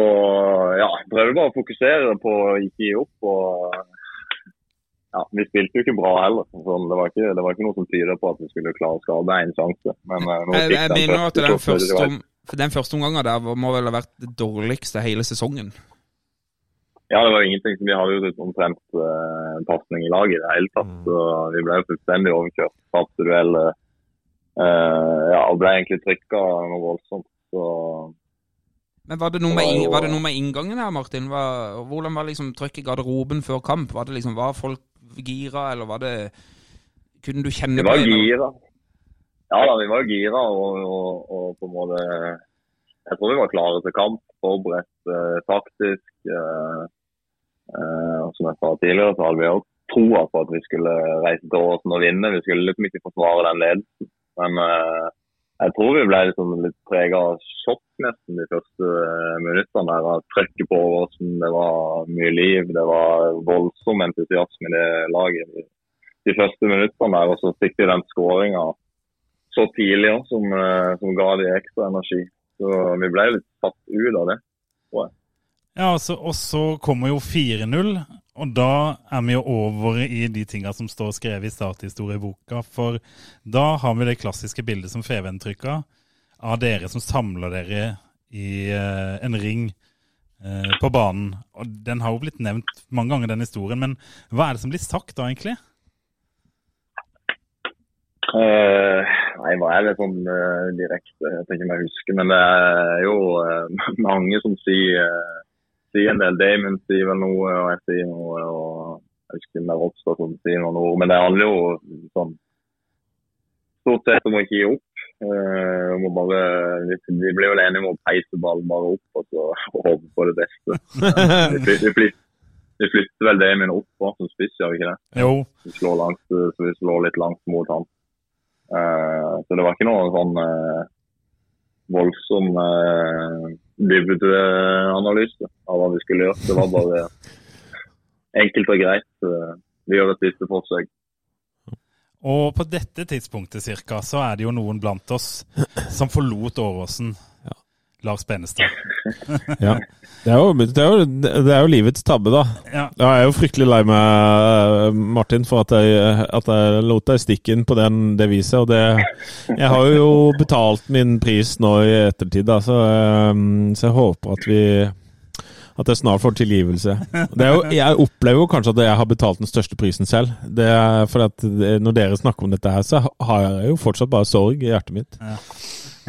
ja, prøvde bare å fokusere på å ikke gi opp. og ja, Vi spilte jo ikke bra heller. Sånn, det, var ikke, det var ikke noe som tyder på at vi skulle klare å skape én sjanse. Men eh, Jeg, jeg mener at den første, om, den første omgangen der må vel ha vært det dårligste hele sesongen. Ja, det var ingenting vi hadde jo omtrent uh, pasning i laget i det hele tatt. Så vi ble fullstendig overkjørt. Tapte dueller. Uh, ja, ble egentlig trykka noe voldsomt. Så Men var det noe med, var det noe med inngangen her, Martin? Var, hvordan var liksom trøkk i garderoben før kamp? Var det liksom, var folk gira, eller var det Kunne du kjenne det? Vi var på gira. Ja da, vi var gira og, og, og på en måte Jeg tror vi var klare til kamp. Forberedt eh, taktisk. Eh, eh, og som jeg sa tidligere, så hadde vi jo troa på at vi skulle reise til Åsen og vinne. Vi skulle liksom ikke forsvare den ledelsen. Men eh, jeg tror vi ble liksom litt prega av sjokk nesten de første eh, minuttene. der, Trøkket på Åsen, det var mye liv. Det var voldsom entusiasme i det laget de første minuttene. der, Og så fikk de den skåringa så tidlig også, som, eh, som ga de ekstra energi. Så vi ble litt satt ut av det. tror jeg. Ja, altså, og så kommer jo 4-0, og da er vi jo over i de tinga som står skrevet i starthistorieboka. For da har vi det klassiske bildet som Feven trykka, av dere som samler dere i uh, en ring uh, på banen. Og Den har jo blitt nevnt mange ganger, den historien, men hva er det som blir sagt da, egentlig? Uh, nei, hva er det sånn direkte? Jeg tenker ikke om jeg husker, men det er jo (laughs) mange som sier, sier en del. Damon sier vel noe, og jeg sier noe. og Jeg husker det er Ropstad som sier noen ord. Men det handler jo sånn stort sett om å ikke gi opp. Uh, bare, vi, blir vel enige om å peise ballen bare opp og så håpe på det beste. Eh, (laughs) vi, vi, flytter, vi flytter vel Damien opp også, som spiss, gjør vi ikke det? Jo, Vi slår, langt, så vi slår litt langt mot han. Uh, så det var ikke noe sånn uh, voldsom uh, dybdeanalyse av hva vi skulle gjøre. Det var bare enkelt og greit. eh, vi gjør et siste forsøk. Og på dette tidspunktet cirka, så er det jo noen blant oss som forlot Åråsen. Lars Benestad. (laughs) Ja. Det, er jo, det, er jo, det er jo livets tabbe, da. Ja, Ja, jeg er jo fryktelig lei meg, Martin, for at jeg, at jeg lot deg stikke inn på den, det viset. Og det Jeg har jo betalt min pris nå i ettertid, da, så, eh, så jeg håper at vi at jeg snart får tilgivelse. Det jo, jeg opplever jo kanskje at jeg har betalt den største prisen selv. Det for Når dere snakker om dette her, så har jeg jo fortsatt bare sorg i hjertet mitt. Men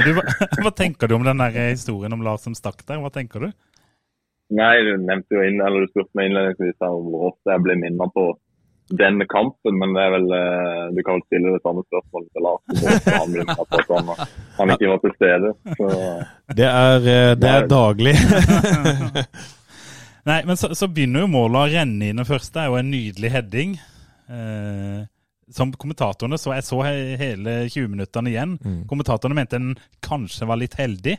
du, hva, (laughs) hva tenker du om den historien om Lars som stakk der? Hva tenker du? Nei, du nevnte jo inn, eller du spurte meg innledningsvis om hvor ofte jeg ble minnet på denne kampen, men det er vel, eh, du kan vel stille det samme spørsmålet til Lars. (laughs) Han blir på at han, han ikke var til stede. Så, Det er, eh, det er daglig. (laughs) Nei, men så, så begynner jo målet å renne inn. Det første er jo en nydelig heading. Eh, som kommentatorene så Jeg så he hele 20 minuttene igjen. Kommentatorene mente den kanskje var litt heldig.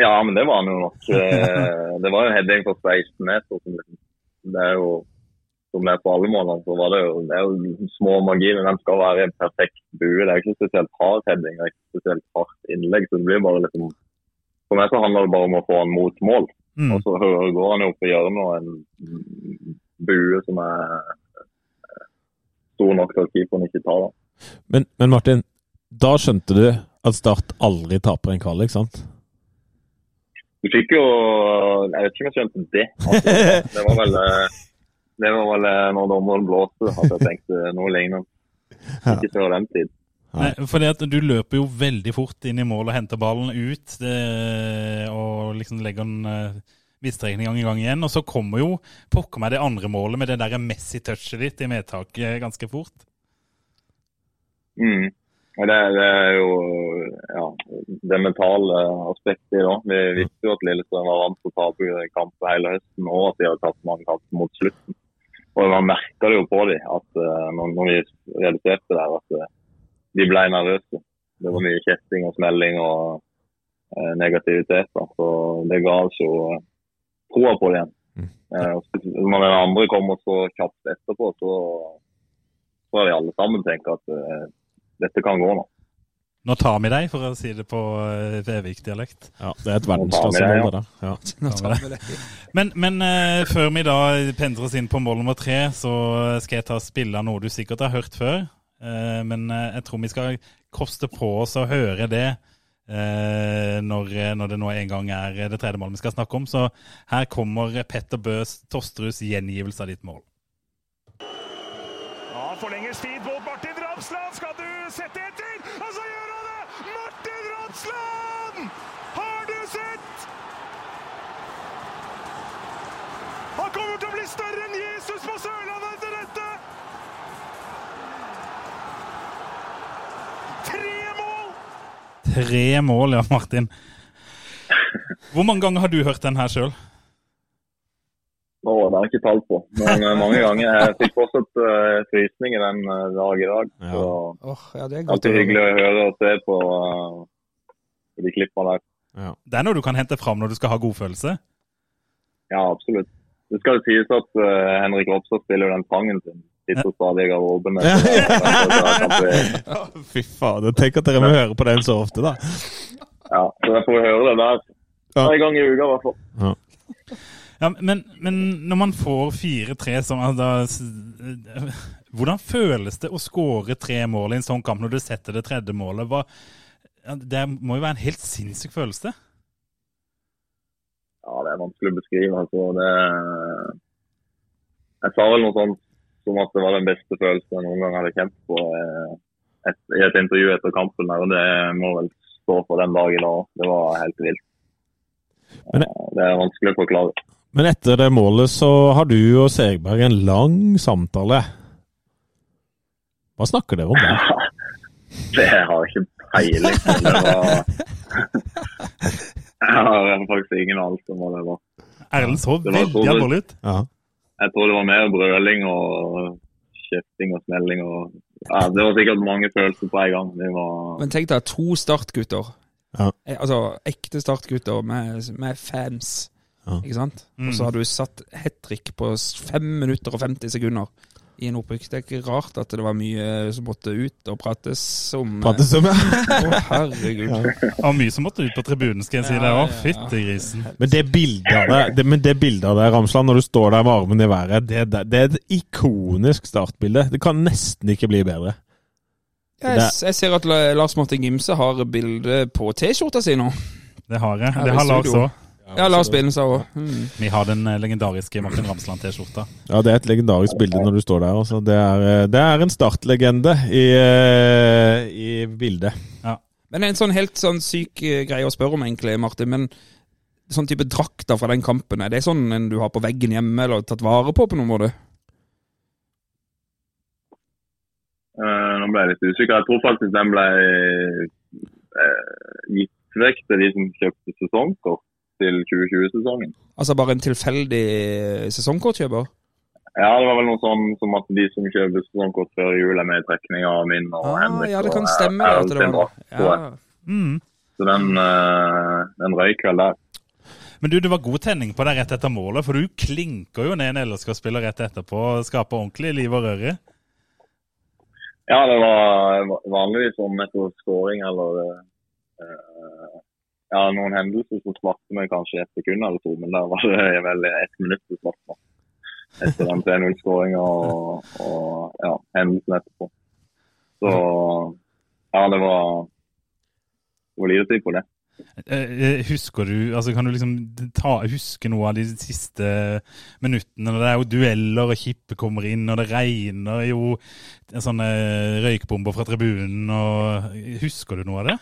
Ja, men det var han jo nok. (laughs) Eh, Det var jo en heading på 16 meter. Som det er jo som det er på alle målene, så var det jo, det er jo små marginer. Den skal være en perfekt bue. Det er jo ikke spesielt hard heading, det er ikke spesielt hardt innlegg. så det blir bare liksom, For meg så handler det bare om å få han mot mål. Mm. Og så går han jo opp i hjørnet og en bue som er stor nok til at keeperen ikke tar den. Men, men Martin, da skjønte du at Start aldri taper en kvalik, sant? Du fikk jo Jeg vet ikke om jeg skjønte det. Altså, (laughs) det var vel eh, det var vel eh, når dommeren blåste at jeg tenkte noe lignende. Ikke før den tid. Nei, for at du løper jo veldig fort inn i mål og henter ballen ut. Det, og liksom legger en midtstreken gang i gang igjen. Og så kommer jo pokker meg det andre målet med det der Messi-touchet ditt i medtaket ganske fort. Mm. Det, det er jo ja, det mentale aspektet i det. Vi visste jo at Lillestrøm var vant til å tape kamper hele høsten, og at de hadde tatt mange kamper mot slutten. Og Man merka det jo på dem at eh, når, når vi realiserte det, at eh, de ble nervøse. Det var mye kjetting og smelling og eh, negativitet. Da. Så det ga oss jo troa på det igjen. Eh, og spesielt når den andre kommer så kjapt etterpå, så tror jeg alle sammen tenker at eh, dette kan gå nå. Nå tar vi deg, for å si det på uh, Vevik-dialekt. Ja, Det er et verdensklassemål, det der. Ja. Men, men uh, før vi da pendler oss inn på mål nummer tre, så skal jeg ta spille noe du sikkert har hørt før. Uh, men eh, jeg tror vi skal koste på oss å høre det eh, når, når det nå en gang er det tredje målet vi skal snakke om. Så her kommer Petter Bøs Tosterus gjengivelse av ditt mål. Ja, forlenges tid mot Martin Ramsland. Skal Tre mål, ja, Martin. Hvor mange ganger har du hørt den her sjøl? Nå, det har jeg ikke tall på, men eh, mange ganger. Jeg fikk fortsatt uh, frysninger i den uh, dag i dag. Ja. Så Åh, ja, det er godt alltid å hyggelig å høre og se på, uh, på de klippene der. Det er noe du kan hente fram når du skal ha godfølelse. Ja, absolutt. Det skal jo sies at uh, Henrik Ropstad spiller den sangen sin. Sitter stadig i garderoben. Ja. (laughs) Fy fader. Tenk at dere må høre på den så ofte, da. Ja, så jeg får høre det der Ja. en gang i uka i hvert fall. Ja, men, men når man får 4-3 som altså, Hvordan føles det å skåre tre mål i en sånn kamp når du setter det tredje målet? Hva, det må jo være en helt sinnssyk følelse? Ja, det er vanskelig å beskrive. Altså, det... Jeg sa vel noe sånt som at det var den beste følelsen jeg noen gang hadde kjent på eh, et, i et intervju etter kampen. der, og Det må vel stå for den dag i dag. Det var helt vilt. Men Eh, Det er vanskelig å forklare. Men etter det målet så har du og Segberg en lang samtale. Hva snakker dere om da? (laughs) Det har jeg ikke peiling på. Var (laughs) Jeg har faktisk ingen anelse om hva det var. Erlend så veldig alvorlig ut. Ja. Jeg tror det var mer brøling og kjefting og smelling og ja, Det var sikkert mange følelser på en gang. Det var Men tenk deg to startgutter. Ja. Eh, Altså ekte startgutter med, med fans. Ja. Ikke sant? Mm. Og så har du satt hat trick på s- 5 minutter og 50 sekunder i en opprykk. Det er ikke rart at det var mye som måtte ut og prates om. eh, Prates om, ja. (laughs) Å, herregud. Det var mye som måtte ut på tribunen, skal jeg si Ja, det ja, ja. Fytti grisen. Men det bildet av deg, det, men det bildet av deg, Ramsland, når du står der med armen i været, det, det, det er et ikonisk startbilde. Det kan nesten ikke bli bedre. Jeg, jeg ser at Lars Martin Gimse har bilde på T-skjorta si nå. Det har jeg. Det har Lars òg. Ja, Lars sa òg. Mm. Vi har den eh, legendariske Martin Ramsland-T-skjorta. Ja, det er et legendarisk bilde når du står der. Altså. Det, er, eh, det er en startlegende i, eh, i bildet. Men det er en sånn helt sånn syk greie å spørre om, egentlig, Martin. Men sånn type drakter fra den kampen, er det sånn en du har på veggen hjemme, eller tatt vare på på noen måte? Uh, Nå ble jeg litt usikker. Jeg tror faktisk den ble uh, gitt vekk til de som kjøpte sesongkort til 2020-sesongen. Altså bare en tilfeldig sesongkortkjøper? Ja, det var vel noe sånn som at de som kjøper sesongkort før jul er med i trekninga av min og Ah, Henrik. ja, det kan stemme. Erlend er, det var ja. Mm. Så den, eh, den røyk vel der. Men du, det var god tenning på deg rett etter målet, for du klinker jo ned en LSK-spiller rett etterpå og skaper ordentlig liv og røre. Ja, det var vanligvis om etter scoring eller eh, ja, noen hendelser som svarte meg kanskje et sekund eller to, men der var det (laughs) vel ett minutt som svarte meg. Etter den 3-0-skåringa og, og ja, hendelsen etterpå. Så ja, det var Det var lite tid på det. Eh, eh, Husker du, altså Kan du liksom ta, huske noe av de siste minuttene? Det er jo dueller, og Kippe kommer inn, og det regner jo sånne røykbomber fra tribunen. og Husker du noe av det?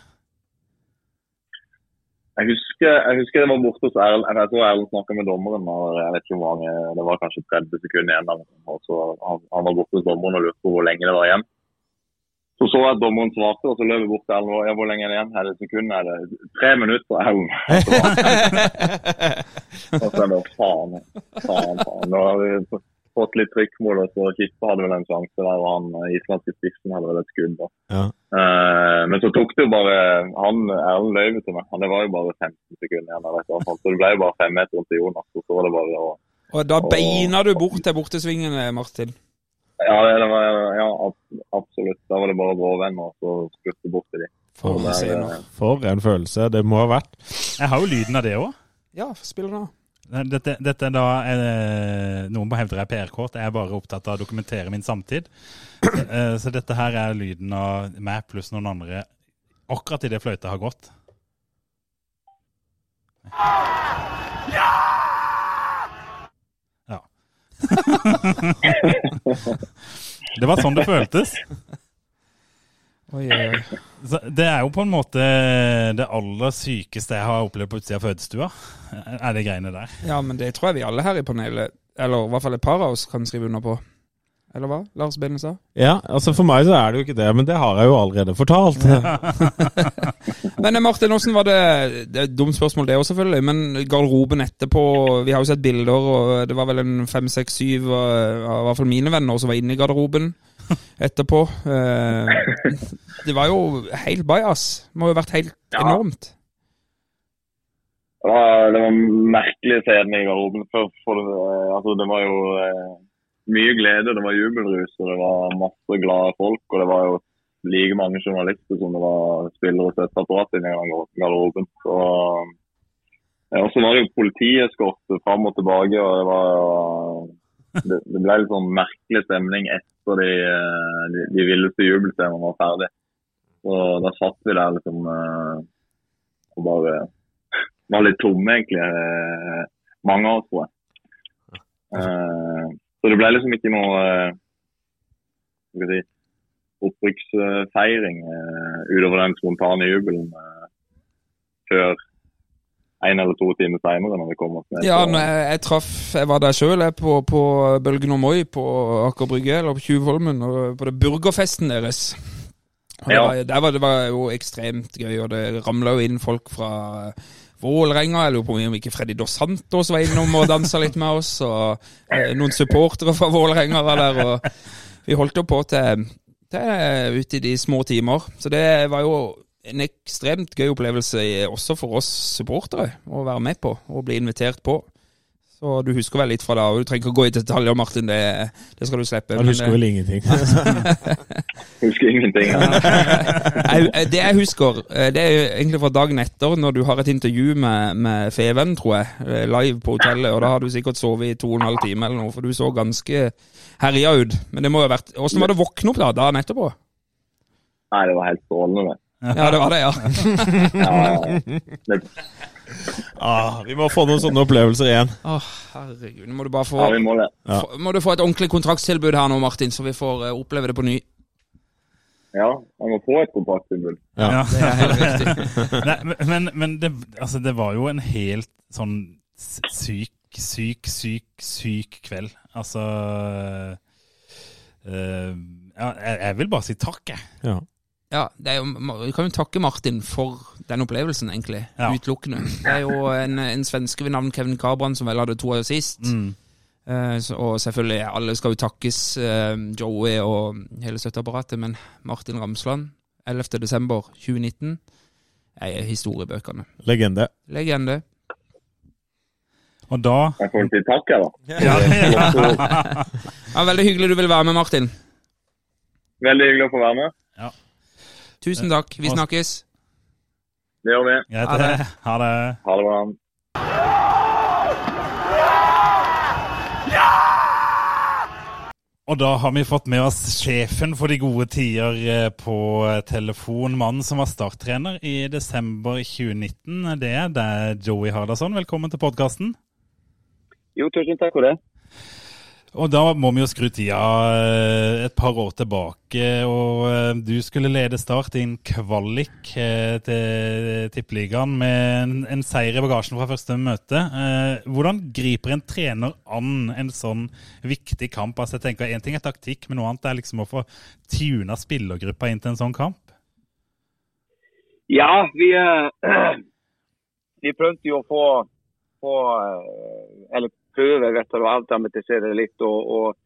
Jeg husker, jeg husker det var borte hos Erlend. Jeg tror Erlend snakka med dommeren. og jeg vet ikke hvor mange, Det var kanskje 30 sekunder igjen. og så han, han var borte hos dommeren og lurte på hvor lenge det var igjen. Så så jeg at dommeren svarte, og så løp jeg bort til Erlend. Ja, hvor lenge er det igjen? Er det sekunder? Er det tre minutter? Erlend. (laughs) (laughs) Og så er det faen, faen, faen. Fått litt trykkmål, og så Kippe hadde vel en sjanse der, og han eh, islandske spissen hadde vel et skudd. da. Ja. Uh, men så tok det jo bare han Erlend løyve til meg. Han, det var jo bare 15 sekunder igjen. Vet, et eller. Så det ble jo bare femmeteren til Jonas. Og så var det bare å Og da beina du bort til bortesvingene, Martin. Ja, det var, ja absolutt. Da var det bare å vrå venner og så spurte bort til de. For eh, For en følelse det må ha vært. Jeg har jo lyden av det òg. Ja, spiller den av. Dette, dette er da eh, Noen må hevde det er PR-kort. Jeg er bare opptatt av å dokumentere min samtid. Eh, så dette her er lyden av meg pluss noen andre akkurat idet fløyta har gått. Ja. (laughs) det var sånn det føltes. Oi, oi, det er jo på en måte det aller sykeste jeg har opplevd på utsida av fødestua. Er det greiene der. Ja, men det tror jeg vi alle her i panelet eller i hvert fall et par av oss, kan skrive under på. Eller hva? Lars Benestad? Ja, altså for meg så er det jo ikke det, men det har jeg jo allerede fortalt. (laughs) Men eh, Martin, åssen var det Det er et dumt spørsmål det òg, selvfølgelig. Men garderoben etterpå Vi har jo sett bilder, og det var vel en fem, seks, syv av i hvert fall mine venner som var inne i garderoben etterpå. Eh, Det var jo helt bajas. Det må jo ha vært helt Ja. enormt. Det var, det var merkelig scene i garderoben. Eh, altså, det var jo eh, mye glede, det var jubelrus og det var masse glade folk. Og det var jo like mange journalister som det var spillere og støtteapparat inne i garderoben. Så, eh, og så var det jo politieskorte fram og tilbake. og det var det, det ble litt sånn merkelig stemning etter de, eh, de, de villeste jubelscenene var ferdig. Så da satt vi der liksom eh, og bare var litt tomme, egentlig. eh, Mange av oss, tror jeg. Så det ble liksom ikke noe skal si, opprykksfeiring utover den spontane jubelen før en eller to timer seinere, når vi kom oss ned. Ja, men jeg, jeg traff Jeg var der sjøl, på, på Bølgen og Moi på Aker Brygge, eller på Tjuvholmen, på det burgerfesten deres. Og det, var, der var, det var jo ekstremt gøy, og det ramla jo inn folk fra Vålerenga. Jeg lurer på om ikke Freddy Dos Santos var innom og dansa litt med oss. Og eh, noen supportere fra Vålerenga var der. Og vi holdt jo på til, til ute i de små timer. Så det var jo en ekstremt gøy opplevelse også for oss supportere å være med på og bli invitert på. Så du husker vel litt fra da, og du trenger ikke å gå i detaljer, Martin, det, det skal du slippe. Jeg husker vel ingenting. (laughs) Husker ingenting. jeg, det jeg husker, eh, det er egentlig fra dagen etter, når du har et intervju med, med Feven, tror jeg, eh, live på hotellet, og da har du sikkert sovet i to og en halv time eller noe, for du så ganske herja ut. Men det må jo ha vært Åssen var det å våkne opp da, dagen etterpå? Nei, det var helt strålende. Ja, det var det, ja. (laughs) Ja, Ah, vi må få noen sånne opplevelser igjen. Å, herregud. Må du bare få, ja, vi må det. Ja. få, må du få et ordentlig kontraktstilbud her nå, Martin, så vi får uh, oppleve det på ny. Ja, man må få et kontrakttilbud. Ja. Det er helt riktig. (laughs) Nei, men, men det, altså, det var jo en helt sånn syk, syk, syk, syk kveld. Altså uh, ja, jeg, jeg vil bare si takk, jeg. Ja. Ja, det er jo, Vi kan jo takke Martin for den opplevelsen, egentlig. Ja. Utelukkende. Det er jo en, en svenske ved navn Kevin Cabran som vel hadde to assist. Mm. Eh, så, og selvfølgelig, alle skal jo takkes, eh, Joey og hele støtteapparatet, men Martin Ramsland, 11. desember 2019, er historiebøkene. Legende. Legende. Og da Jeg får si takk, jeg, da. ja, ja. Ja, veldig hyggelig du vil være med, Martin. Veldig hyggelig å få være med. Tusen takk. Vi snakkes. Det gjør vi. Ha det. Ha det. Ha det bra. Og da har vi fått med oss sjefen for de gode tider eh, på telefon. Mannen som var starttrener i desember 2019. Det er deg, Joey Hardasson. Velkommen til podkasten. Jo, tusen takk for det. Og da må vi jo skru tida eh, et par år tilbake. Og eh, du skulle lede Start i en kvalik eh, til Tippeligaen med en, seier i bagasjen fra første møte. Hvordan griper en trener an en sånn viktig kamp? Altså jeg tenker Én ting er taktikk, men noe annet er liksom å få tuna spillergruppa inn til en sånn kamp. Ja, vi, (clears throat) vi prøvde jo å få, få Eller prøve rett og å avdramatisere litt og, og,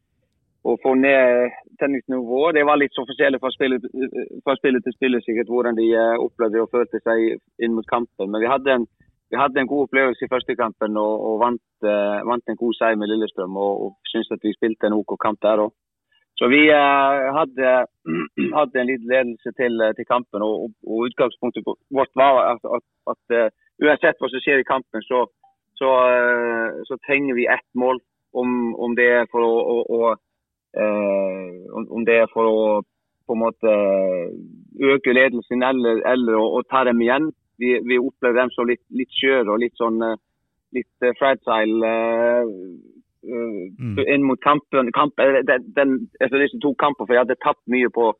og få ned tenningsnivået. Det var litt så forskjellig fra spiller til spiller sikkert hvordan de eh, opplevde og følte seg inn mot kampen. Men vi hadde en, vi hadde en god opplevelse i første kampen og, og vant, uh, vant en god seier med Lillestrøm. Og, og syns at vi spilte en OK kamp der òg. Så vi uh, hadde, (clears throat) hadde en liten ledelse til, til kampen, og, og utgangspunktet vårt var at, at, at uh, uansett hva som skjer i kampen, så, så, eh, så trenger vi ett mål. Om, om det er for å, å, å eh, om, det er for å på en måte øke ledelsen eller, eller å, ta dem igjen. Vi, vi opplever dem som litt, litt skjøre og litt sånn eh, litt eh, fragile eh, eh, Mm. inn mot kampen. Kamp, eh, den, den, altså disse to kamper, for jeg hadde tapt mye på,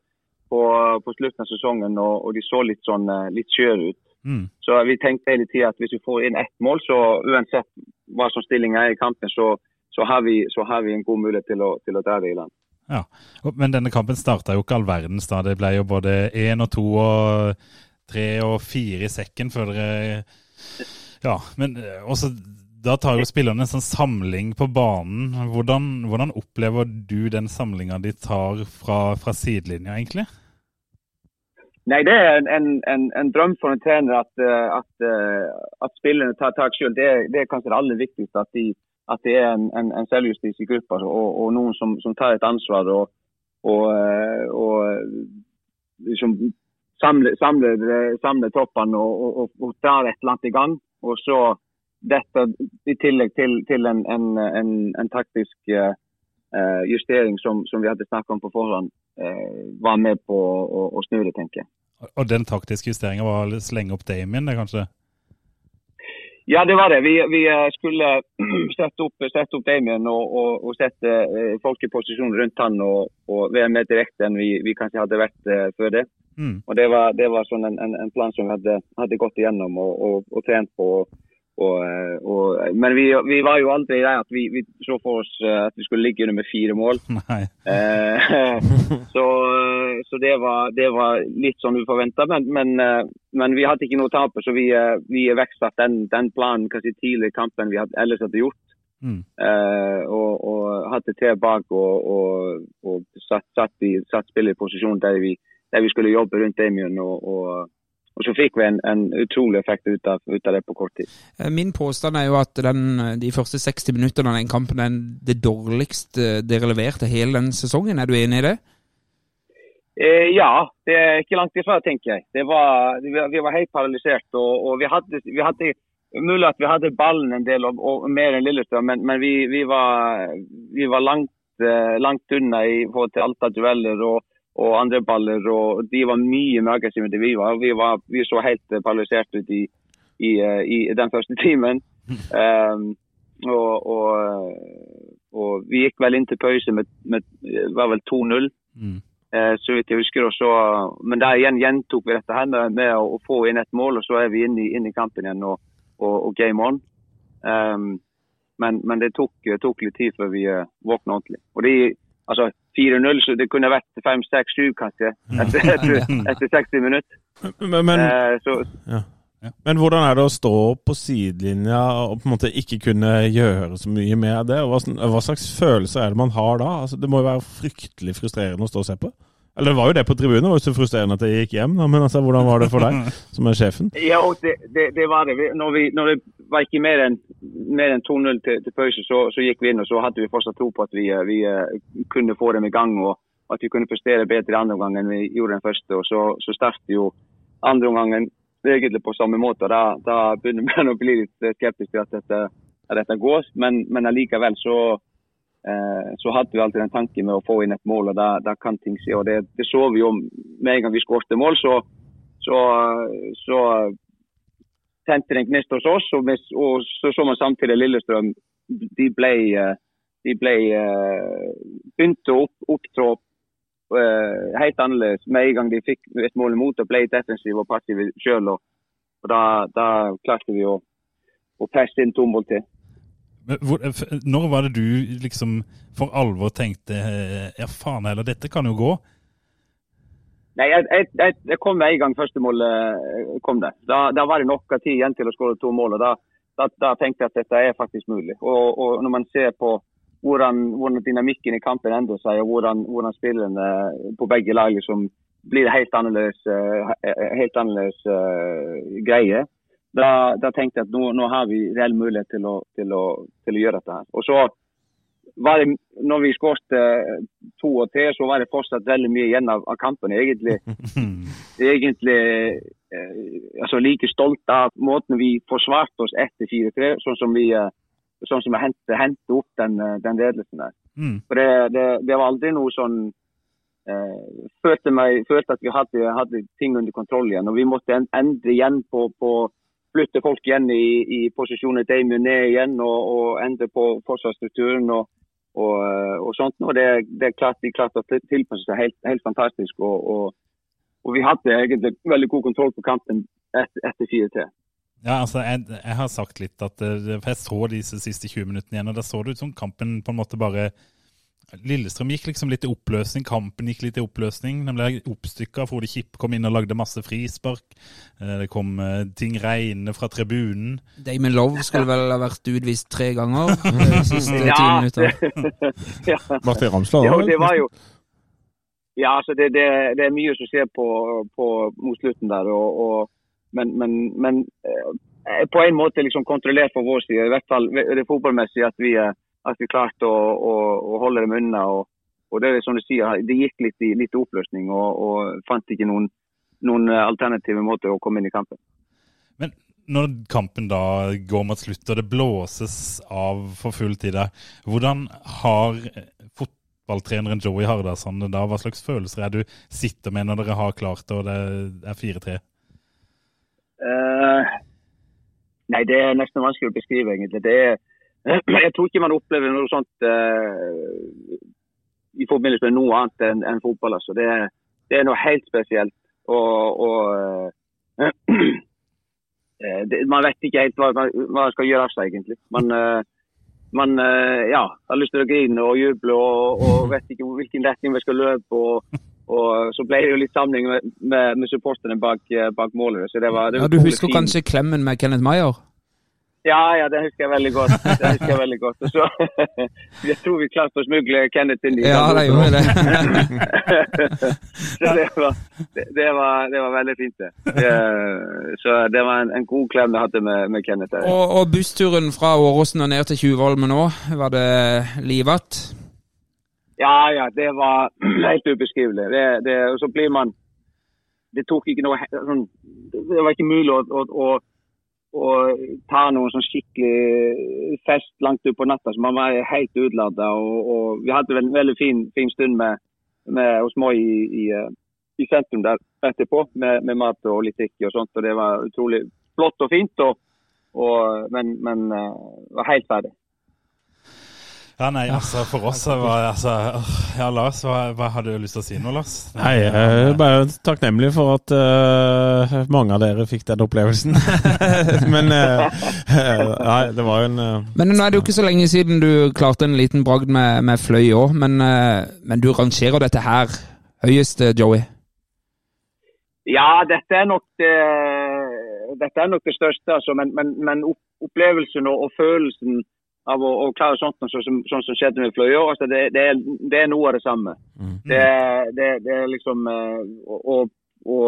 på, på slutten av sesongen, og, og de så litt sånn eh, litt skjøre ut. Mm. Så vi tenkte hele tida at hvis vi får inn ett mål, så uansett hva som stillinga er i kampen, så, så, har vi, så har vi en god mulighet til å, til å dra det i land. Ja, Men denne kampen starta jo ikke all verdens da. Det ble jo både én og to og tre og fire i sekken før dere Ja, men eh, også da tar jo spillerne en sånn samling på banen. Hvordan, hvordan opplever du den samlinga de tar fra, fra sidelinja, egentlig? Nei, det er en, en, en, drøm for en trener at, eh, at, eh, at spillerne tar tak selv. Det, det er kanskje det aller viktigste. At, de, at det er en, en, selvjustis i gruppa og, og noen som, som tar et ansvar og, og, eh, og liksom samler, samler, samler toppene og, og, drar et eller annet i gang. Og så dette i tillegg til, til en, taktisk justering som, som vi hadde snakket om på forhånd, var med på å, å snu det, tenker jeg. Og den taktiske justeringa var å slenge opp Damien, det kanskje? Ja, det var det. Vi, vi eh, skulle (clears throat) sette opp, sette opp Damien og, og, og sette eh, folk i posisjon rundt han og, og være mer direkte enn vi, vi kanskje hadde vært eh, før det. Mm. Og Det var, det var sånn en, en, en plan som vi hadde, hadde gått igjennom og, og, og trent på. Og, eh, og, men vi, vi var jo aldri der at vi, vi så for oss eh, at vi skulle ligge under med fire mål. (laughs) Eh, så så det, var, det var litt sånn uforventa. Men, men, eh, men vi hadde ikke noe å tape, så vi, vi iverksatte den, den planen kanskje tidlig i kampen vi hadde, ellers hadde gjort. Mm. Eh, og, og hadde tre bak og, og, og satt, satt, i, satt spillet i posisjon der vi, der vi skulle jobbe rundt Damien. Og, og, og så fikk vi en, en utrolig effekt ut av, ut av det på kort tid. Eh, Min påstand er jo at den, de første 60 minuttene av den kampen er det dårligste dere leverte hele den sesongen. Er du enig i det? Eh, ja, det er ikke langt ifra, tenker jeg. Det var, vi, vi var helt paralysert. Og, og vi, hadde, vi hadde Mulig at vi hadde ballen en del og, og mer enn Lillestrøm, men, men vi, vi, var, vi var langt, eh, langt unna i forhold til alt av dueller og, og andre baller. og De var mye mer aggressive enn vi var. Vi, var, vi så helt eh, paralysert ut i, i, eh, i den første (laughs) timen. Um, og, og, og vi gikk vel inn til pause med, med var vel 2-0 Mm. uh, så vidt jeg husker. Så, men der igjen gjentok vi dette her med, med å, å få inn et mål, og så er vi inne i, inn i kampen igjen og, og, og game on. Um, men, men det tok, tok litt tid før vi uh, våkna ordentlig. Og de, altså 4-0, så det kunne vært 5-6-7 kanskje etter, etter, (laughs) etter 60 minutter. Men, men, Eh, så, men hvordan er det å stå på sidelinja og på en måte ikke kunne gjøre så mye med det? Hva, hva slags følelser er det man har da? Altså, det må jo være fryktelig frustrerende å stå og se på? Eller det var jo det på tribunen, det var jo så frustrerende at jeg gikk hjem. Da. Men altså, hvordan var det for deg, (laughs) som er sjefen? Ja, det, det, det var det. Når, vi, når det var ikke mer enn mer enn 2-0 til, til pause, så, så gikk vi inn og så hadde vi fortsatt tro på at vi, vi eh, kunne få dem i gang. og at vi kunne prestere bedre i andre omgang enn vi gjorde den første. og Så, så startet jo andre omgangen egentlig på samme måte. og Da, da begynner man å bli litt skeptisk til at dette, at dette går. Men, men allikevel så, så hadde vi alltid den tanken med å få inn et mål, og da, da kan ting skje. og det, det så vi jo med en gang vi skåret mål. så så, så tente det gnist hos oss, og, med, og så så man samtidig Lillestrøm. De ble, eh, de ble eh, begynte å opp, opptrå eh, helt annerledes med en gang de fikk et mål imot og ble defensive og passive sjøl. Og, og da, da klarte vi å, å presse inn to mål til. Hvor, når var det du liksom for alvor tenkte eh, ja faen heller, dette kan jo gå? Nei, jeg, jeg, jeg, kom med en gang første eh, kom det. Da, da var det nok av tid igjen til å skåre to mål. og da, da, da tenkte jeg at dette er faktisk mulig. Og, og når man ser på hvordan, hvordan dynamikken i kampen endrer seg, og hvordan, hvordan spillerne på begge lag liksom blir helt annerledes, eh, helt annerledes uh, greie, da, da tenkte jeg at nå, nå har vi reell mulighet til å, til, å, til å gjøre dette. her. Og så var det, når vi skåret to og tre, så var det fortsatt veldig mye igjen av, av kampen. Egentlig, (laughs) egentlig eh, altså like stolt av måten vi forsvarte oss etter 4-3, sånn som vi eh, sånn som jeg hentet, hentet opp den, eh, den ledelsen der. Mm. For det, det, det var aldri noe sånn eh, følte, meg, følte at vi hadde, hadde ting under kontroll igjen. Og vi måtte endre igjen på, på flytte folk igjen i, i posisjoner Damien ned igjen og, og endre på forsvarsstrukturen og, og, eh, og sånt. Og det, det er klart de klarte å til- tilpasse seg helt, helt fantastisk. Og vi hadde egentlig veldig god kontroll på kampen etter, etter 4-3. Ja, altså, jeg, jeg har sagt litt at eh, For jeg så disse siste 20 minuttene igjen, og da så det ut som kampen på en måte bare Lillestrøm gikk liksom litt i oppløsning, kampen gikk litt i oppløsning. Den ble oppstykka. Frode Kipp kom inn og lagde masse frispark. Eh, Det kom eh, ting regnende fra tribunen. Damon Love skulle vel ha vært utvist tre ganger (laughs) de siste ti Ja, minutter. (laughs) ja. Martin Ramsland Ja, da, det var jo Ja, altså det, det, det er mye som skjer på, på, mot slutten der. Og, og, men men, men eh, på en måte liksom kontrollert på vår side. I hvert fall det fotballmessige, at vi, eh, at vi klarte å, å, å holde dem unna. Og, og det som du sier, det gikk litt i, litt oppløsning og, og fant ikke noen, noen eh, alternative måter å komme inn i kampen. Men når kampen da går mot slutt, og det blåses av for full tid hvordan har eh, fotballtreneren Joey Hardasson det da? Hva slags følelser er du sitter med når dere har klart det, og det er 4-3? Uh, nei, det er nesten vanskelig å beskrive, egentlig. Det er, (clears throat) jeg tror ikke man opplever noe sånt uh, i forbindelse med noe annet enn en fotball. Altså. Det, det er noe helt spesielt. Og, og uh, (clears throat) det, Man vet ikke helt hva man, hva man skal gjøre av seg, egentlig. Man, man ja, har lyst til å grine og juble og, og vet ikke hvilken retning vi skal løpe. og og så ble det jo litt samling med, med, med supporterne bak, bak målet. Så det var, det Ja, Du husker kanskje klemmen med Kenneth Meyer? Ja, ja, det husker jeg veldig godt. Det husker Jeg veldig godt. Så, (laughs) jeg tror vi klarte å smugle Kenneth inn i Ja, det gjorde det. (laughs) så det var, det, var, det var veldig fint, det. så det var en, en god klem jeg hadde med, med Kenneth. der. Og, og bussturen fra Åråsen og ned til Tjuvholmen nå, var det livat? Ja, ja, det var (clears throat) helt ubeskrivelig. Det, det, og så blir man Det tok ikke noe sånn, Det var ikke mulig å, å, å ta noen sånn skikkelig fest langt utpå natta. Så man var helt utlada. Og, og vi hadde en veldig fin, fin stund med, med hos Moi i, i, eh, i sentrum der etterpå, med, med mat og litt drikke og sånt. Og det var utrolig flott og fint. Og, og, men men eh, var helt ferdig. Ja, nei, altså for oss var altså, Ja, Lars, hva, hva hadde du lyst til å si nå, Lars? Nei, jeg er bare takknemlig for at uh, mange av dere fikk den opplevelsen. (laughs) Men uh, Nei, det var jo en uh, Men nå er det jo ikke så lenge siden du klarte en liten bragd med, med fløy òg, men, men du rangerer dette her høyest, Joey? Ja, dette er nok det, dette er nok det største. Altså, men, men, men opplevelsen og, og følelsen av å, å klare sånt sånn som, sånn som skjedde med Fløya, altså, det, det, er, det er noe av det samme. Det, det, det er liksom eh, å, å- å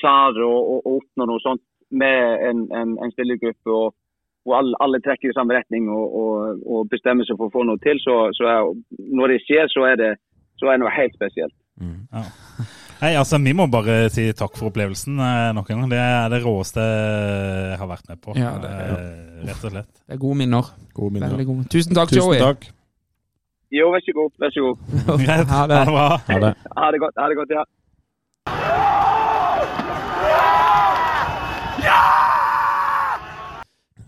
klare å, oppnå noe sånt med en, en, en spillergruppe og, og alle, alle trekker i samme retning og, og, og bestemmer seg for å få noe til, så, så er, når det skjer, så er det, så er det noe helt spesielt. Ja. Nei, altså Vi må bare si takk for opplevelsen eh, nok en gang. Det er det råeste jeg har vært med på. Ja, det er- eh, rett og slett. Det er gode minner. Gode minner. Veldig gode. Tusen takk, Tusen Joey. takk. Jo, vær så god. Vær så god. (laughs) Greit. Ha Ha det. det bra. Ha det. Ha det godt. Ha det godt, ja.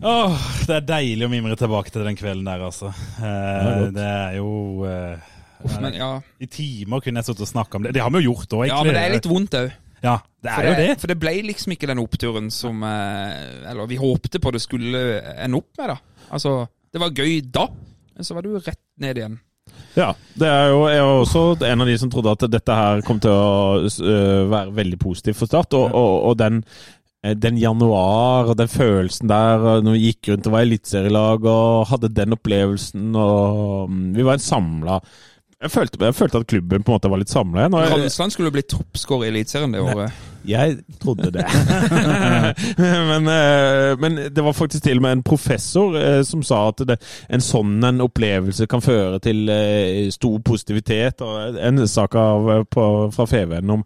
Åh, det er deilig å mimre tilbake til den kvelden der, altså. Eh, godt. det er jo eh, Uff, men, ja. I timer kunne jeg sittet og snakka om det. Det har vi jo gjort òg, ja, men det er litt vondt òg. Ja, det For er jo det. For det ble liksom ikke den oppturen som eh, Eller vi håpte på det skulle ende opp med, da. Altså, det var gøy da, men så var du rett ned igjen. Ja, det er jo jeg var også en av de som trodde at dette her kom til å øh, være veldig positivt for Start. Og, og, og den, eh, den januar og den følelsen der når vi gikk rundt og var eliteserielag og hadde den opplevelsen og mm, Vi var en samla jeg følte, jeg følte at klubben på en måte var litt samla igjen. Ramsland skulle bli toppskårer i Eliteserien det året. Jeg trodde det. (laughs) men, eh, men det var faktisk til og med en professor eh, som sa at det, en sånn en opplevelse kan føre til eh, stor positivitet. Og en sak av, på, fra Feven om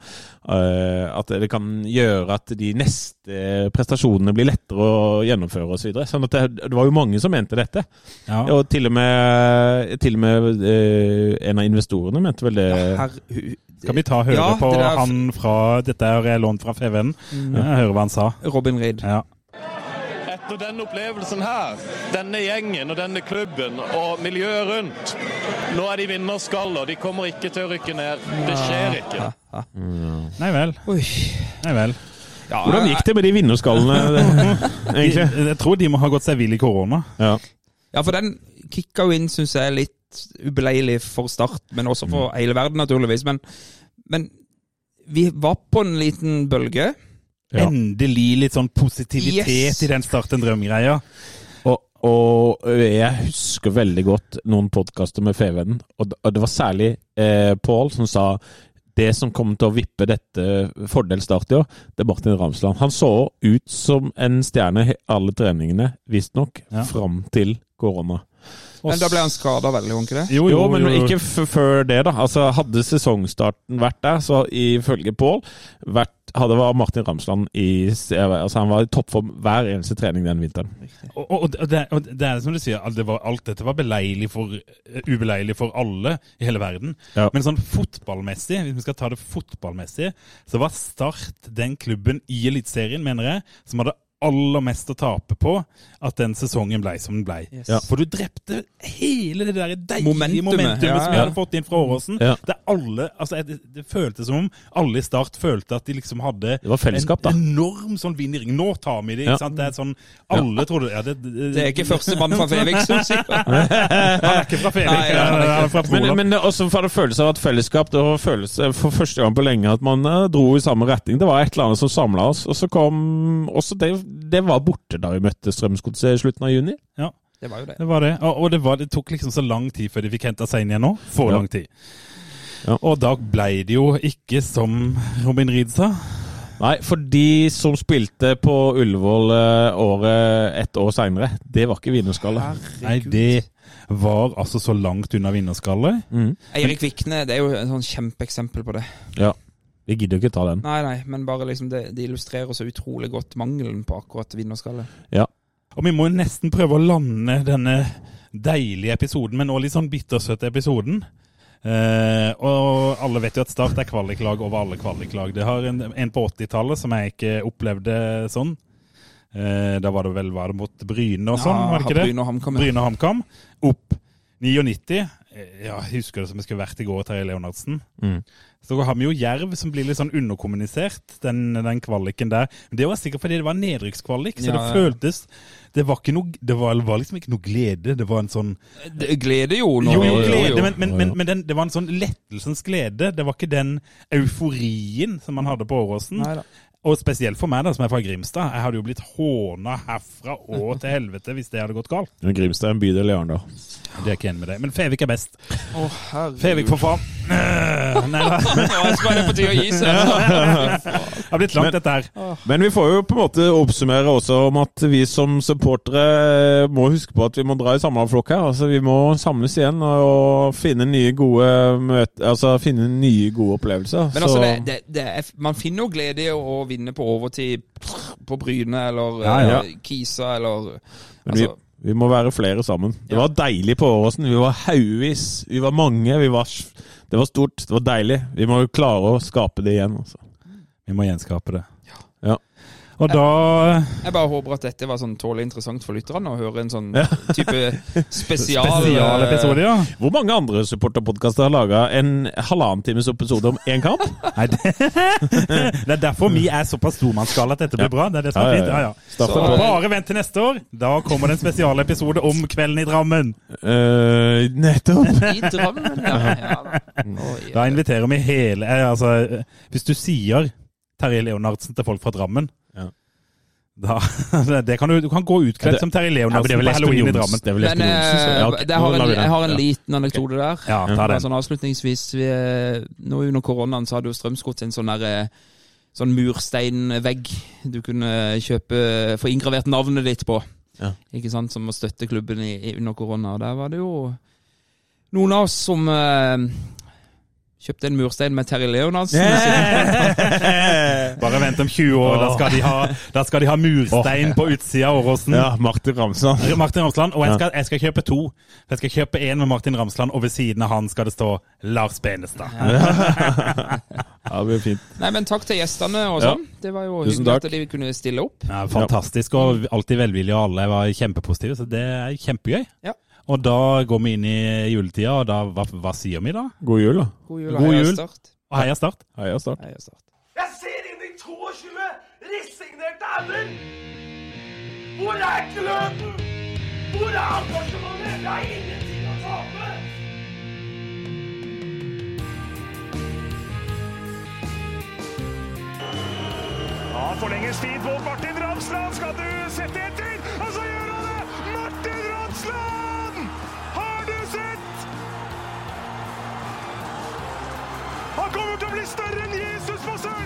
at det kan gjøre at de neste prestasjonene blir lettere å gjennomføre osv. Så videre. sånn at det, det var jo mange som mente dette. Ja. Og til og med, til og med en av investorene mente vel det. Ja, Her, Skal vi ta høre Ja, på han fra Dette er lånt fra FVN. Jeg hører hva han sa. Robin Reed. Ja. Etter denne opplevelsen her, denne gjengen og denne klubben og miljøet rundt Nå er de vinnerskaller. De kommer ikke til å rykke ned. Det skjer ikke. Nei vel. Oi. Nei vel. Ja, Hvordan gikk det med de vinnerskallene, (laughs) egentlig? Jeg, jeg tror de må ha gått seg vill i korona. Ja. Ja, for den kicka jo inn, syns jeg, litt ubeleilig for Start, men også for hele verden, naturligvis. Men, men vi var på en liten bølge. Ja. Endelig litt sånn positivitet Yes. i den Start en drøm-greia. Og, og jeg husker veldig godt noen podkaster med Fevennen, og det- og det var særlig eh, Pål som sa det som kommer til å vippe dette fordel Start i år, det er Martin Ramsland. Han så ut som en stjerne i alle treningene, visstnok, Ja. fram til korona. Men da ble han skada veldig, var han ikke det? Jo, Jo, men ikke f før det, da. Altså, hadde sesongstarten vært der, så ifølge Pål vært- hadde var Martin Ramsland i altså, Han var i toppform hver eneste trening den vinteren. Og, og, og, det, og det er som du sier, det var, alt dette var beleilig for, eh, ubeleilig for alle i hele verden. Ja. Men sånn fotballmessig, hvis vi skal ta det fotballmessig, så var Start den klubben i Eliteserien, mener jeg, som hadde aller mest å tape på at den sesongen ble som den ble. Yes. Ja. For du drepte hele det der deilige Momentumet, momentumet, ja, som vi hadde fått inn fra Åråsen. Ja. Altså, det, det føltes som om alle i Start følte at de liksom hadde Det var fellesskap, da. en enorm sånn vinnering. Nå tar vi det, ikke Ja. sant? Det er sånn, alle trodde ja, det, det, Det er ikke førstemann fra Fevik som (laughs) sier Han er ikke fra Fevik, Nei, ja, han er- han er fra Men, Polen. men det også for det følelse av at fellesskap. Det var følelse for første gang på lenge at man eh, dro i samme retning. Det var et eller annet som samla oss. Og så kom også det, det var borte da vi møtte Strømsgodset i slutten av juni. Ja. Det var jo det. Det var det. Og, og det, var, det tok liksom så lang tid før de fikk henta seg inn igjen nå. For Ja. lang tid. Ja. Og da ble det jo ikke som Robin Reed sa. Nei, for de som spilte på Ullevål eh, året ett år seinere, det var ikke vinnerskalle. Nei, det var altså så langt unna vinnerskalle. Mm. Eirik Vikne det er jo et sånn kjempeeksempel på det. Ja. Vi gidder jo ikke ta den. Nei, nei, men bare liksom det, det illustrerer så utrolig godt mangelen på akkurat vinnerskalle. Og vi må jo nesten prøve å lande denne deilige episoden, men også litt sånn bittersøte episoden. Eh, og alle vet jo at Start er kvaliklag over alle kvaliklag. Det har en, en på 80-tallet som jeg ikke opplevde sånn. Eh, da var det vel var det mot Bryne og sånn, var det ikke det? Bryne og HamKam. ja. HamKam. Opp 99. Eh, Ja, jeg husker det som jeg skulle vært i går, Terje Leonardsen. Mm. Så har vi jo Jerv, som blir litt sånn underkommunisert, den, den kvaliken der. Men det var sikkert fordi det var nedrykkskvalik, så Ja, det ja. føltes Det var ikke noe Det var, var liksom ikke noe glede. Det var en sånn Det Glede, jo nå. Jo, glede, jo. men, men, men, men den, det var en sånn lettelsens glede. Det var ikke den euforien som man hadde på Åråsen. Og spesielt for meg, da, som er fra Grimstad. Jeg hadde jo blitt håna herfra og (laughs) til helvete hvis det hadde gått galt. Men Grimstad er en bydel i Arendal. Det er jeg ikke enig med deg. Men Fevik er best. Å. Fevik, for faen! Nei da. Det på tide å gi seg. (laughs) Det har blitt langt, dette her. Men vi får jo på en måte oppsummere også om at vi som supportere må huske på at vi må dra i samme flokk her. Altså Vi må samles igjen og finne nye gode møte, Altså finne nye gode opplevelser. Men altså, Så- det, det, det er, man finner jo glede i å vinne på overtid på Bryne eller Ja, ja. eh, Kisa eller Men vi, altså, vi må være flere sammen. Det Ja. var deilig på Åråsen. Vi var haugvis. Vi var mange. Vi var, det var stort. Det var deilig. Vi må jo klare å skape det igjen. Altså. Vi må gjenskape det. Og da Jeg bare håper at dette var sånn tålelig interessant for lytterne å høre en sånn type spesial (laughs) Spesialepisode, ja. Hvor mange andre supporterpodkaster har laga en halvannen times episode om én kamp? (laughs) Nei, det, (laughs) det er derfor vi er såpass stormannsgale at dette blir bra. Det er det som er fint. ja. Ja. Så bare vent til neste år. Da kommer det en spesialepisode om kvelden i Drammen. Uh, nettopp. I Drammen, ja. ja. da. Da inviterer vi hele eh, Altså, eh, hvis du sier Terje Leonardsen til folk fra Drammen Ja. da, (laughs) det kan du, du kan gå utkledd som Terje Ja, men Leonardsen det vel på halloween i Drammen. Det Men så- eh, ja, ok, det har en, jeg har en liten anekdote der. Ja, ta den. Sånn avslutningsvis vi, eh, Nå under koronaen så hadde jo Strømsgodt en sånn der eh, Sånn mursteinvegg du kunne kjøpe Få inngravert navnet ditt på. Ja. Ikke sant? Som å støtte klubben i, under korona. Og der var det jo noen av oss som kjøpte en murstein med Terje Leonardsen. (laughs) Bare vent om 20 år, da skal de ha, da skal de ha murstein på utsida av Åråsen. Ja, Martin Ramsland. Martin Ramsland, og jeg skal, jeg skal kjøpe to. Jeg skal kjøpe en med Martin Ramsland, og ved siden av han skal det stå Lars Benestad. Ja, (laughs) det blir fint. Nei, men takk til gjestene og Ja. sånn. Det var jo Tusen hyggelig takk. at de kunne stille opp. Ja, fantastisk, og alltid velvillige, og alle var kjempepositive, så det er kjempegøy. Ja. Og da går vi inn i juletida, og da, hva, hva sier vi da? God jul, da. God jul God og heia jul. Start. Og heia Start. Heia Start. Heia Start. Jeg ser inn i 22 resignerte ender! Hvor er gløden? Hvor er engasjementet? Det er ingenting å tape! Ja, forlenges tid på Martin Ramsland. Skal du sette etter? Og så gjør han det! Martin Ramsland! Du? Han kommer til å bli større enn Jesus på Sørlandet!